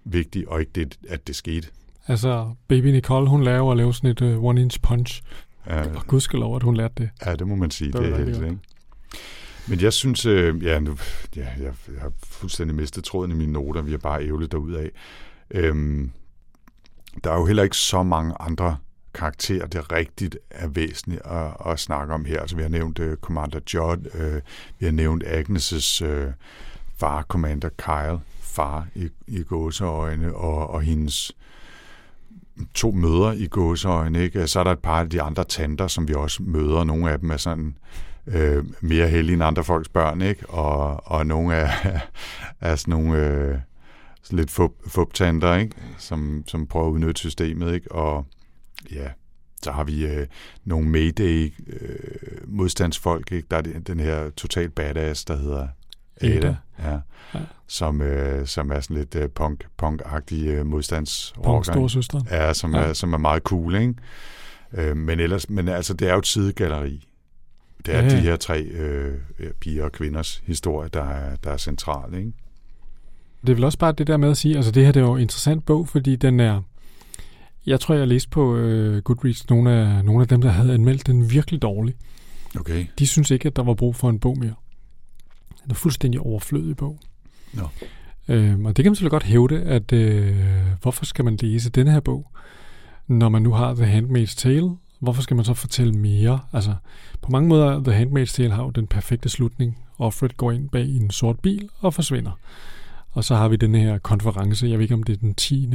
vigtigt og ikke det, at det skete. Altså, baby Nicole, hun lærer jo at lave sådan et uh, one-inch punch. Ja, Og gudskelov, at hun lærte det. ja det må man sige, Det det, er helt, ikke? Men jeg synes, øh, ja, nu, ja jeg, jeg har fuldstændig mistet tråden i mine noter, vi har bare ævlet derudad. Øhm, der er jo heller ikke så mange andre karakter, det rigtigt er væsentligt at, at snakke om her. Altså, vi har nævnt uh, Commander Judd, uh, vi har nævnt Agnes' uh, far, Commander Kyle, far i, i gåseøjne, og, og hendes to mødre i gåseøjne. Ikke? Så er der et par af de andre tanter, som vi også møder. Nogle af dem er sådan øh, mere heldige end andre folks børn, ikke? Og, og nogle er, er sådan nogle øh, lidt fup, fuptanter, ikke? Som, som prøver at udnytte systemet, ikke? Og ja, så har vi øh, nogle Mayday øh, ikke? Der er den her total badass, der hedder Ada, Ada. Ja, Ja. Som, øh, som er sådan lidt øh, punk, punk-agtig øh, modstandsrocker. ikke? storsøster. Ja, som, Ja. Er, som er meget cool, ikke? Øh, men ellers, men altså, det er jo et sidegalleri. Det er ja. ja. de her tre øh, piger og kvinders historie, der er, der er central, ikke? Det er vel også bare det der med at sige, altså det her det er jo en interessant bog, fordi den er, jeg tror jeg læste på øh, Goodreads, nogle af, nogle af dem, der havde anmeldt den virkelig dårligt. Okay. De synes ikke, at der var brug for en bog mere. Den er fuldstændig overflødig bog. Nå. Øhm, og det kan man selvfølgelig godt hævde, at øh, hvorfor skal man læse denne her bog, når man nu har The Handmaid's Tale, hvorfor skal man så fortælle mere? Altså, på mange måder, The Handmaid's Tale har jo den perfekte slutning. Offred går ind bag en sort bil og forsvinder. Og så har vi den her konference, jeg ved ikke om det er den 10.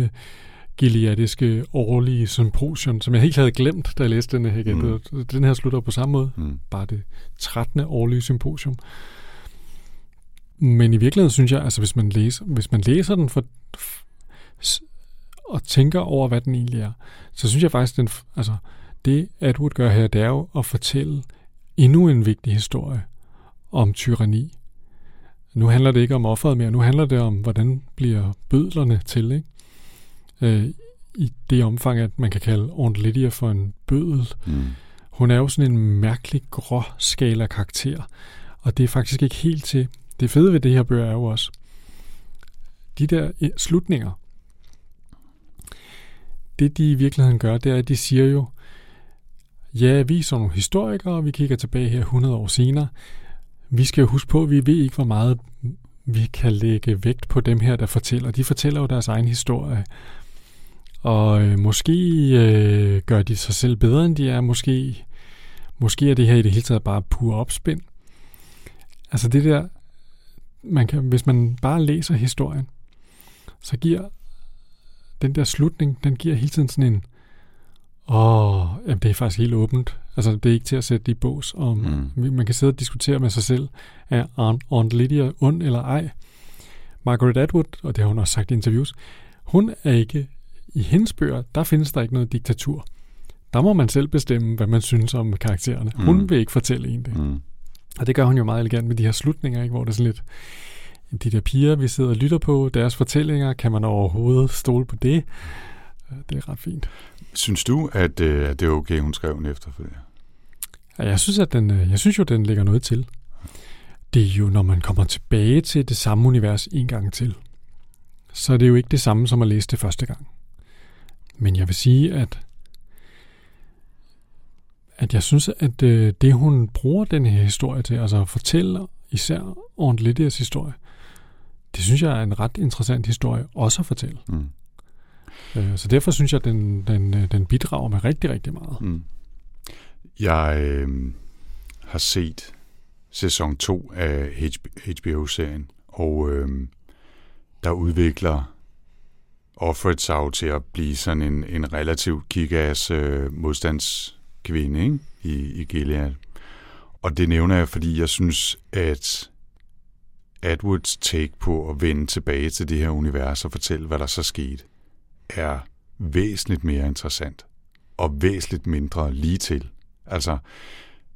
gileadiske årlige symposium, som jeg helt havde glemt, da jeg læste den her igen. Mm. Den her slutter på samme måde, Mm. bare det 13. årlige symposium. Men i virkeligheden synes jeg, altså hvis man læser, hvis man læser den for, og tænker over, hvad den egentlig er, så synes jeg faktisk, den, altså det Atwood gør her, det er jo at fortælle endnu en vigtig historie om tyranni. Nu handler det ikke om offeret mere, nu handler det om, hvordan bliver bødlerne til, ikke? Øh, I det omfang, at man kan kalde Aunt Lydia for en bødel. Mm. Hun er jo sådan en mærkelig grå skala karakter, og det er faktisk ikke helt til. Det fede ved det her bøger er jo også, de der eh, slutninger, det de i virkeligheden gør, det er, at de siger jo, ja, vi sådan nogle historikere, og vi kigger tilbage her 100 år senere. Vi skal jo huske på, at vi ved ikke, hvor meget vi kan lægge vægt på dem her, der fortæller. De fortæller jo deres egen historie. Og øh, måske øh, gør de sig selv bedre, end de er. Måske, måske er det her i det hele taget bare pur opspind. Altså det der, man kan, hvis man bare læser historien, så giver den der slutning, den giver hele tiden sådan en, åh, jamen det er faktisk helt åbent. Altså det er ikke til at sætte i bås. Om, Mm. Man kan sidde og diskutere med sig selv, er Aunt Lydia ond eller ej? Margaret Atwood, og det har hun også sagt i interviews, hun er ikke, i hendes bøger, der findes der ikke noget diktatur. Der må man selv bestemme, hvad man synes om karaktererne. Hun Mm. vil ikke fortælle en det. Mm. Og det gør hun jo meget elegant med de her slutninger, ikke? hvor det er sådan lidt, de der piger, vi sidder og lytter på, deres fortællinger, kan man overhovedet stole på det? Øh, Det er ret fint. Synes du, at, øh, at det er okay, hun skrev den efterfølgende? Ja, Jeg synes, at den, øh, jeg synes jo, den lægger noget til. Det er jo, når man kommer tilbage til det samme univers en gang til, så er det jo ikke det samme som at læse det første gang. Men jeg vil sige, at at jeg synes, at øh, det hun bruger den her historie til, altså at fortælle især Lydias historie, det synes jeg er en ret interessant historie også at fortælle. Mm. Øh, Så derfor synes jeg, at den, den, øh, den bidrager med rigtig, rigtig meget. Mm. Jeg øh, har set sæson 2 af HBO-serien, og øh, der udvikler offret sig til at blive sådan en, en relativ kick-ass øh, modstandskvinde ikke? I, i Gilead. Og det nævner jeg, fordi jeg synes, at Atwoods take på at vende tilbage til det her univers og fortælle, hvad der så skete, er væsentligt mere interessant og væsentligt mindre lige til. Altså,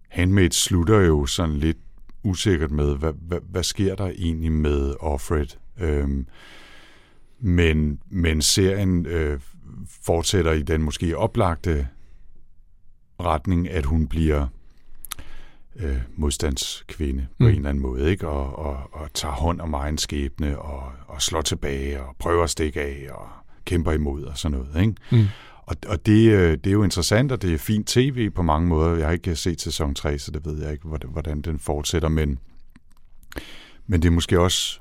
Handmaid slutter jo sådan lidt usikkert med, hvad, hvad, hvad sker der egentlig med Offred? Øhm, men, men serien øh, fortsætter i den måske oplagte retning, at hun bliver øh, modstandskvinde på Mm. en eller anden måde, ikke? Og, og, og tager hånd om egen skæbne og, og slår tilbage og prøver at stikke af og kæmper imod og sådan noget, ikke? Mm. Og, og det, øh, det er jo interessant, og det er fint tv på mange måder. Jeg har ikke set sæson 3, så det ved jeg ikke, hvordan, hvordan den fortsætter, men, men det er måske også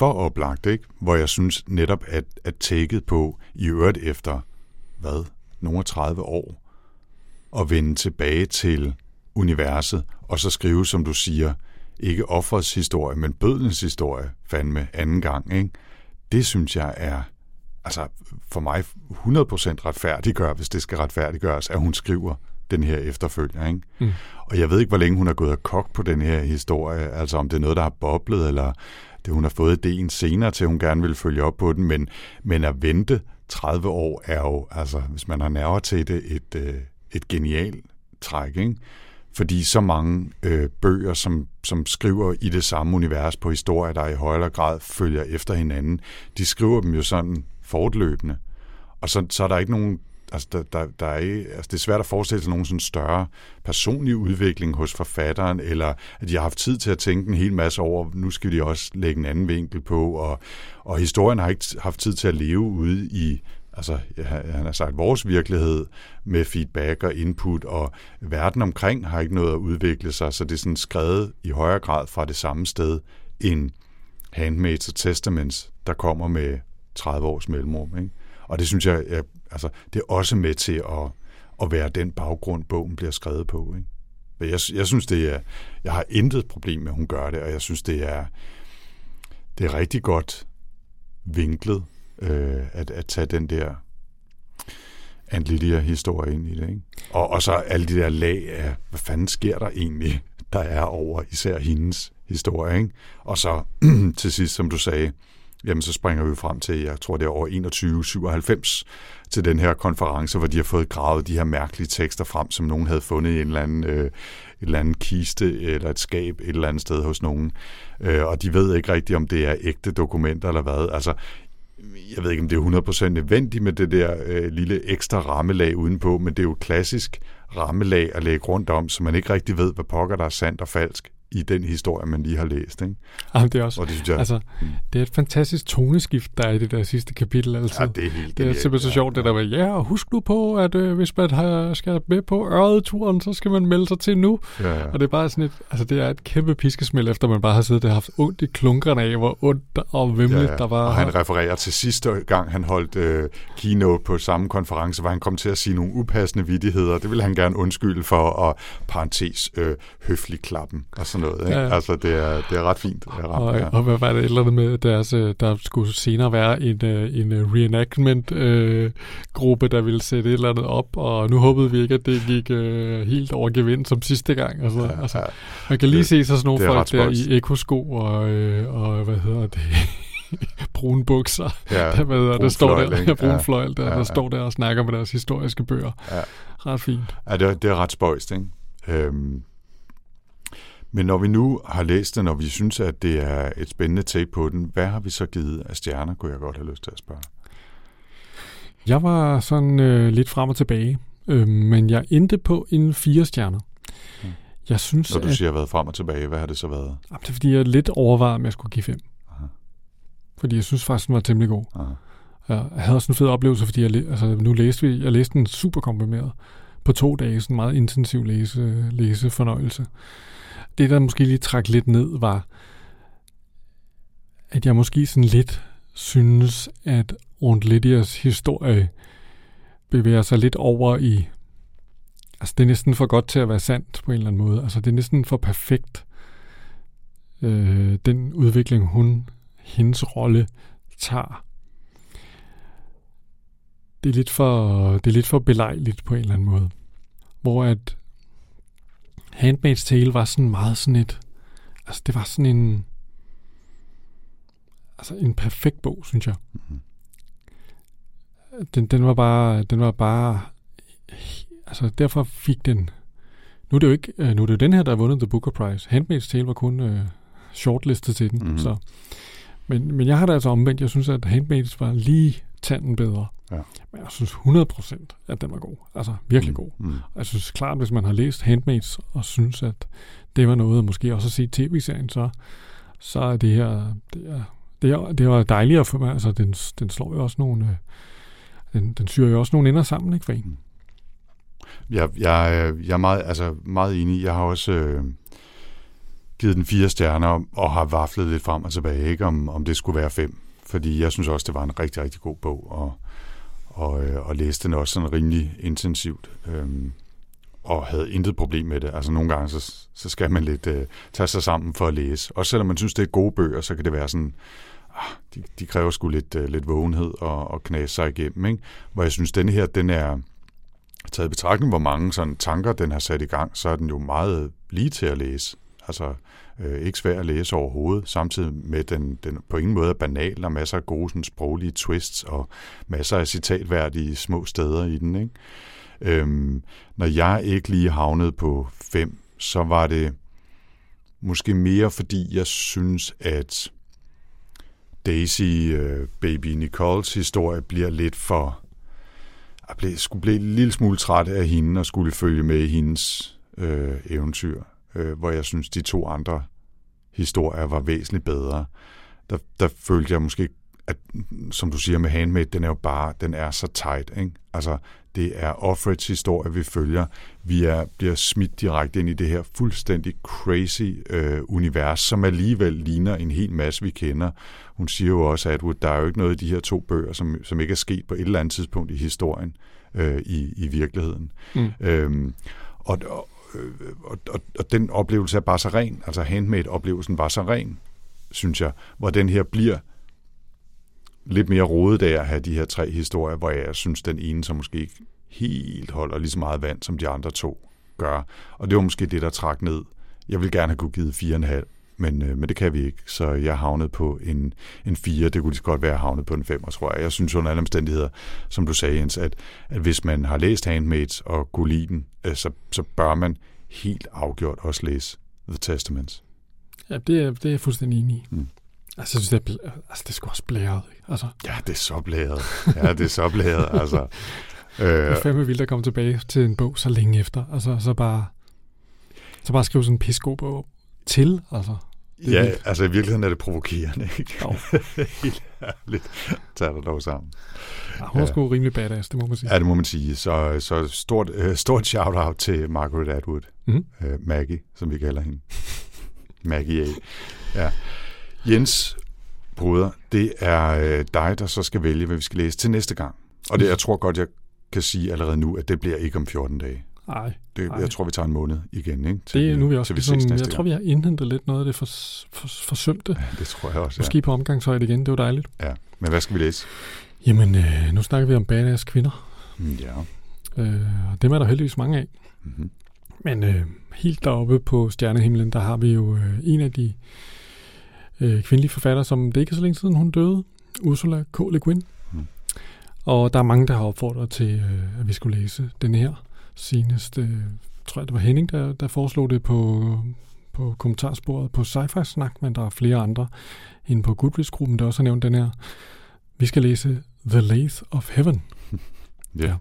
for oplagt, ikke? hvor jeg synes netop, at, at taget på i øvrigt efter, hvad, nogle 30 år, og vende tilbage til universet, og så skrive, som du siger, ikke offrets historie, men bødlens historie, fandme anden gang, ikke? det synes jeg er altså for mig 100% retfærdiggør, hvis det skal retfærdiggøres, at hun skriver den her efterfølger. Ikke? Mm. Og jeg ved ikke, hvor længe hun har gået og kogt på den her historie, altså om det er noget, der har boblet, eller det, hun har fået ideen senere til, at hun gerne vil følge op på den, men, men at vente 30 år er jo, altså hvis man har nerver til det, et, øh, et genialt træk, ikke? Fordi så mange øh, bøger, som, som skriver i det samme univers på historier, der i højere grad følger efter hinanden, de skriver dem jo sådan fortløbende. Og så, så er der ikke nogen altså, der, der, der er altså det er svært at forestille sig nogen sådan større personlig udvikling hos forfatteren, eller at de har haft tid til at tænke en hel masse over, nu skal de også lægge en anden vinkel på, og, og historien har ikke haft tid til at leve ude i altså, han har sagt, vores virkelighed med feedback og input, og verden omkring har ikke noget at udvikle sig, så det er sådan skrevet i højere grad fra det samme sted end Handmaids og Testaments, der kommer med 30 års mellemrum. Ikke? Og det synes jeg, jeg altså, det er også med til at, at være den baggrund, bogen bliver skrevet på. Ikke? Men jeg, jeg synes, det er, jeg har intet problem med, at hun gør det, og jeg synes, det er, det er rigtig godt vinklet øh, at, at tage den der Aunt Lydia-historie ind i det. Ikke? Og, og så alle de der lag af, hvad fanden sker der egentlig, der er over især hendes historie. Ikke? Og så til sidst, som du sagde, jamen så springer vi frem til, jeg tror det er over 2197, til den her konference, hvor de har fået gravet de her mærkelige tekster frem, som nogen havde fundet i en eller anden, øh, et eller andet kiste eller et skab et eller andet sted hos nogen. Øh, og de ved ikke rigtigt, om det er ægte dokumenter eller hvad. Altså, jeg ved ikke, om det er 100% nødvendigt med det der øh, lille ekstra rammelag udenpå, men det er jo klassisk rammelag at lægge rundt om, så man ikke rigtig ved, hvad pokker der er sandt og falsk i den historie, man lige har læst. Ikke? Jamen, det er også, Og det synes jeg, altså, det er et fantastisk toneskift, der er i det der sidste kapitel. Altså. ja, det er helt Det er simpelthen så sjovt, det der med, ja, og husk nu på, at øh, hvis man har, skal med på Ørreturen, så skal man melde sig til nu. Ja, ja. Og det er bare sådan et, altså det er et kæmpe piskesmæld, efter man bare har siddet og haft ondt i klunkerne af, hvor ondt og vimmeligt der var. Og han refererer til sidste gang, han holdt øh, keynote på samme konference, hvor han kom til at sige nogle upassende vidigheder. Det vil han gerne undskylde for, og parentes øh, høflig klappen og sådan noget. Ikke? Ja. Altså, det er, det er ret fint. Er og, ret, ja. og hvad var det et eller andet med deres, øh, der skulle senere være en, øh, en øh, reenactment-gruppe, der ville sætte et eller andet op, og nu håbede vi ikke, at det gik øh, helt over gevind som sidste gang. Altså, Ja, altså, ja. man kan lige Det- se så sådan nogle folk der i ekosko og, øh, og hvad hedder det, brune bukser, Ja, der, hvad hedder, der står fløjl, der, ikke? ja, brun Ja. fløjl, der, Ja, der ja. står der og snakker med deres historiske bøger. Ja. Ret fint. Ja, det er, det er ret spøjst, ikke? Øhm, men når vi nu har læst den, og vi synes, at det er et spændende take på den, hvad har vi så givet af stjerner, kunne jeg godt have lyst til at spørge. Jeg var sådan øh, lidt frem og tilbage, øh, men jeg endte på en fire stjerner. Mm. Jeg synes, Når du at siger, været frem og tilbage, hvad har det så været? Jamen, det er fordi, jeg lidt overvejede, om jeg skulle give fem. Aha. Fordi jeg synes faktisk, den var temmelig god. Aha. Jeg havde også en fed oplevelse, fordi jeg, altså, nu læste vi, jeg læste den super komprimeret på to dage, sådan en meget intensiv læse, læsefornøjelse. Det, der måske lige trak lidt ned, var, at jeg måske sådan lidt synes, at Aunt Lydias historie bevæger sig lidt over i... Altså, det er næsten for godt til at være sandt på en eller anden måde. Altså, det er næsten for perfekt, øh, den udvikling, hun, hendes rolle tager. Det er lidt for, det er lidt for belejligt på en eller anden måde. Hvor at Handmaid's Tale var sådan meget sådan et, altså det var sådan en, altså en perfekt bog, synes jeg. Mhm. Den, den var bare, den var bare, altså derfor fik den, nu er det jo ikke, øh, nu er det jo den her, der har vundet The Booker Prize. Handmaid's Tale var kun øh, shortlistet til den, Mhm. mm-hmm. så. Men, men jeg har det altså omvendt. Jeg synes, at Handmaid's var lige tanden bedre. Ja. Men jeg synes 100% at den var god. Altså virkelig god. Mm. Og Jeg synes klart, hvis man har læst Handmaids og synes, at det var noget, og måske også at se tv-serien, så, så er det her, det er, det er, det er dejligere for mig. Altså, den, den slår jo også nogle, øh, den, den syrer jo også nogle ender sammen, ikke for en? Jeg, jeg, jeg er meget, altså meget enig. Jeg har også øh, givet den fire stjerner og har vaflet lidt frem og tilbage, ikke om, om det skulle være fem. Fordi jeg synes også, det var en rigtig, rigtig god bog, og, og, øh, og læste den også sådan rimelig intensivt. Øhm, og havde intet problem med det. Altså nogle gange, så, så skal man lidt øh, tage sig sammen for at læse. Også selvom man synes, det er gode bøger, så kan det være sådan, ah, de, de kræver sgu lidt, øh, lidt vågenhed og, og knase sig igennem. Ikke? Hvor jeg synes, denne her, den er, taget i betragtning, hvor mange sådan tanker den har sat i gang, så er den jo meget lige til at læse. Altså øh, ikke svær at læse overhovedet, samtidig med den, den på ingen måde er banal, og masser af gode sådan, sproglige twists, og masser af citatværdige små steder i den. Ikke? Øhm, når jeg ikke lige havnede på 5, så var det måske mere, fordi jeg synes, at Daisy, øh, baby Nicoles historie bliver lidt for jeg blev, skulle blive en lille smule træt af hende og skulle følge med i hendes øh, eventyr, øh, hvor jeg synes, de to andre historier var væsentligt bedre. Der, der følte jeg måske, at som du siger med Handmaid, den er jo bare, den er så tight, ikke? Altså, Det er Offreds historie, vi følger. Vi er, bliver smidt direkte ind i det her fuldstændig crazy øh, univers, som alligevel ligner en hel masse, vi kender. Hun siger jo også, at der er jo ikke noget i de her to bøger, som, som ikke er sket på et eller andet tidspunkt i historien øh, i, i virkeligheden. Mm. Øhm, og, og, og, og, og den oplevelse er bare så ren, altså handmade-oplevelsen var så ren, synes jeg, hvor den her bliver lidt mere rodet af at have de her tre historier, hvor jeg synes, den ene som måske ikke helt holder lige så meget vand, som de andre to gør. Og det var måske det, der trak ned. Jeg vil gerne have kunne givet 4,5, men, øh, men det kan vi ikke. Så jeg havnede på en, en 4. Det kunne lige så godt være havnet på en 5, tror jeg. Jeg synes under alle omstændigheder, som du sagde, Jens, at, at hvis man har læst Handmaids og kunne lide den, øh, så, så bør man helt afgjort også læse The Testaments. Ja, det er, det er jeg fuldstændig enig i. Mm. Altså, jeg synes, det er, altså, det er sgu også blæret. Ikke? Altså, Ja, det er så blæret. Ja, det er så blæret, altså. det Øh, er fandme vildt at komme tilbage til en bog så længe efter. Altså, så bare, så bare skrive sådan en pissegod bog til, altså. Er ja, altså i virkeligheden er det provokerende, ikke? Jo. Helt ærligt. Tag dig dog sammen. Ja, hun er sgu rimelig badass, det må man sige. Ja, det må man sige. Så, så stort, øh, stort shout-out til Margaret Atwood. Mhm. Øh, Maggie, som vi kalder hende. Maggie A. Ja. Jens, bruder, det er øh, dig, der så skal vælge, hvad vi skal læse til næste gang. Og det, jeg tror godt, jeg kan sige allerede nu, at det bliver ikke om 14 dage. Nej, Det, Nej. jeg tror, vi tager en måned igen, ikke? Til, det er nu er vi også til vi ses ligesom, næste jeg tror, vi har indhentet lidt noget af det for, for, forsømte. Ja, det tror jeg også, Måske på omgangshøjde igen, det var dejligt. ja. ja. Men hvad skal vi læse? Jamen, øh, nu snakker vi om badass kvinder. Mm, Ja. Øh, og dem er der heldigvis mange af. Mm-hmm. Men øh, helt deroppe på stjernehimlen, der har vi jo øh, en af de øh, kvindelige forfattere, som det ikke er så længe siden, hun døde. Ursula K. Le Guin. Mm. Og der er mange, der har opfordret til, øh, at vi skulle læse den her. Senest, øh, tror jeg, det var Henning, der, der foreslog det på, på kommentarsporet på Sci-Fi Snak, men der er flere andre inde på Goodreads-gruppen, der også har nævnt den her. Vi skal læse The Lathe of Heaven. Ja. Ja.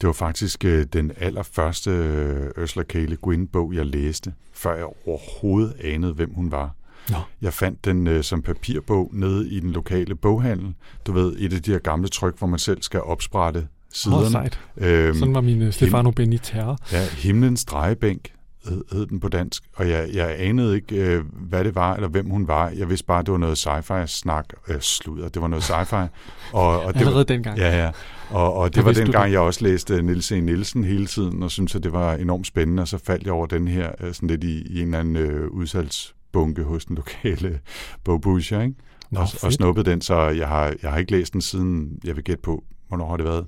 Det var faktisk øh, den allerførste øh, Ursula K. Le Guin-bog, jeg læste, før jeg overhovedet anede, hvem hun var. Nå. Jeg fandt den øh, som papirbog nede i den lokale boghandel. Du ved, et af de her gamle tryk, hvor man selv skal opsprætte Siderne. sejt. øhm, Sådan var min uh, Stefano Beniterra. Ja, Himlens drejebænk hed, hed den på dansk, og jeg, jeg anede ikke, øh, hvad det var, eller hvem hun var. Jeg vidste bare, at det var noget sci-fi-snak, øh, sludder, det var noget sci-fi. Og, og det Allerede var, dengang. Ja, ja. Og, og det var dengang, det. jeg også læste Niels E. Nielsen hele tiden, og syntes, at det var enormt spændende, og så faldt jeg over den her øh, sådan lidt i, i en eller anden øh, udsalgsbunke hos den lokale bogbusher, ikke? Nå, og, og snuppede den, så jeg har, jeg har ikke læst den siden, jeg vil gætte på, hvornår har det været?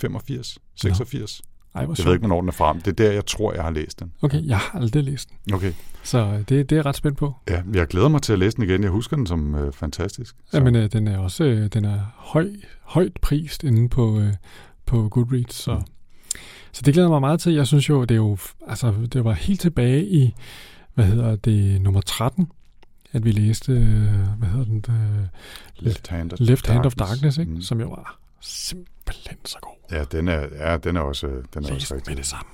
85? 86? Ej, Jeg ved ikke, hvornår den er frem. Det er der, jeg tror, jeg har læst den. Okay, jeg har aldrig læst den. Okay. Så øh, det, det er jeg ret spændt på. Ja, jeg glæder mig til at læse den igen. Jeg husker den som øh, fantastisk. Så. Jamen, øh, den er også øh, den er høj, højt prist inde på, øh, på Goodreads, så, Mm. så det glæder mig meget til. Jeg synes jo, det er jo, altså, det var helt tilbage i, hvad hedder det, nummer 13, at vi læste, øh, hvad hedder den, øh, Left Hand of Left Hand of Darkness, ikke? Mm. som jo var simpelthen så god. Ja, den er, ja, den er også, den er Læs også rigtig. med det samme.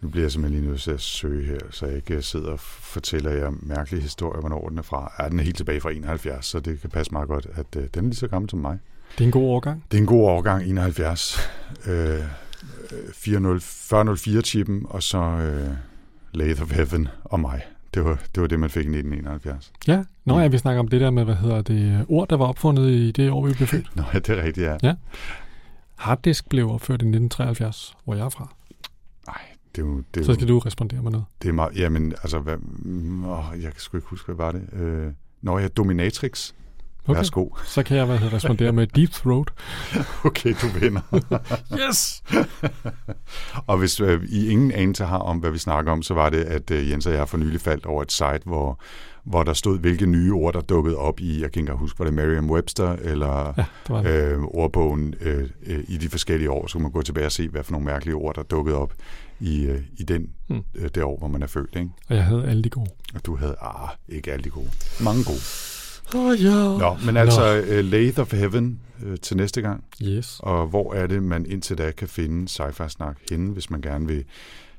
Nu bliver jeg simpelthen lige nødt til at søge her, så jeg ikke sidder og fortæller jer mærkelige historier, hvornår den er fra. Ja, den er helt tilbage fra 71, så det kan passe meget godt, at øh, den er lige så gammel som mig. Det er en god overgang. Det er en god årgang, 71. Øh, 4004-chippen, og så øh, Lathe of Heaven og mig. Det var, det var det, man fik i 1971. Ja, nå Mm. ja, vi snakker om det der med, hvad hedder det, ord, der var opfundet i det år, vi blev født. Nå, ja, det er rigtigt, ja. Ja. Harddisk blev opført i 1973, hvor jeg er fra. Nej, det er jo... Det er Så jo, skal du respondere med noget. Det er meget, jamen, altså, hvad, mm, åh, jeg kan sgu ikke huske, hvad var det? Øh, Nå ja, Dominatrix. Okay. Værsgo. Så kan jeg hvad hedder, respondere med Deep Throat. Okay, du vinder. Yes! og hvis øh, I ingen anelse har om, hvad vi snakker om, så var det, at øh, Jens og jeg for nylig faldt over et site, hvor, hvor der stod, hvilke nye ord, der dukkede op i, jeg kan ikke huske, var det Merriam-Webster, eller Ja, det det. øh, ordbogen øh, øh, i de forskellige år, så kunne man gå tilbage og se, hvad for nogle mærkelige ord, der dukkede op i, øh, i den, Mm. øh, det år, hvor man er født. Ikke? Og jeg havde alle de gode. Og du havde, ah, ikke alle de gode. Mange gode. Oh, ja. Nå, men altså, uh, Lathe of Heaven uh, til næste gang. Yes. Og hvor er det, man indtil da kan finde sci-fi snak henne, hvis man gerne vil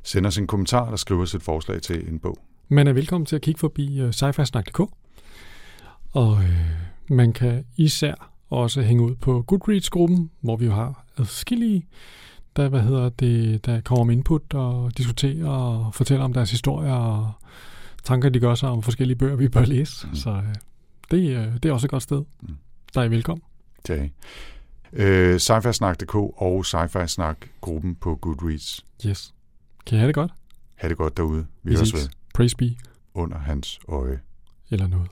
sende os en kommentar eller skrive os et forslag til en bog. Man er velkommen til at kigge forbi uh, sci Og øh, man kan især også hænge ud på Goodreads-gruppen, hvor vi jo har adskillige, der, hvad hedder det, der kommer med input og diskuterer og fortæller om deres historier og tanker, de gør sig om forskellige bøger, vi bør læse. Mm. Så øh, det, øh, det er også et godt sted. Mm. Der er I velkommen. I. øh, sci-fi-snak.dk og sci-fi snak-gruppen på Goodreads. Yes. Kan I have det godt? Ha' det godt derude. Vi Vi høres ved Praise be. under hans øje. Eller noget.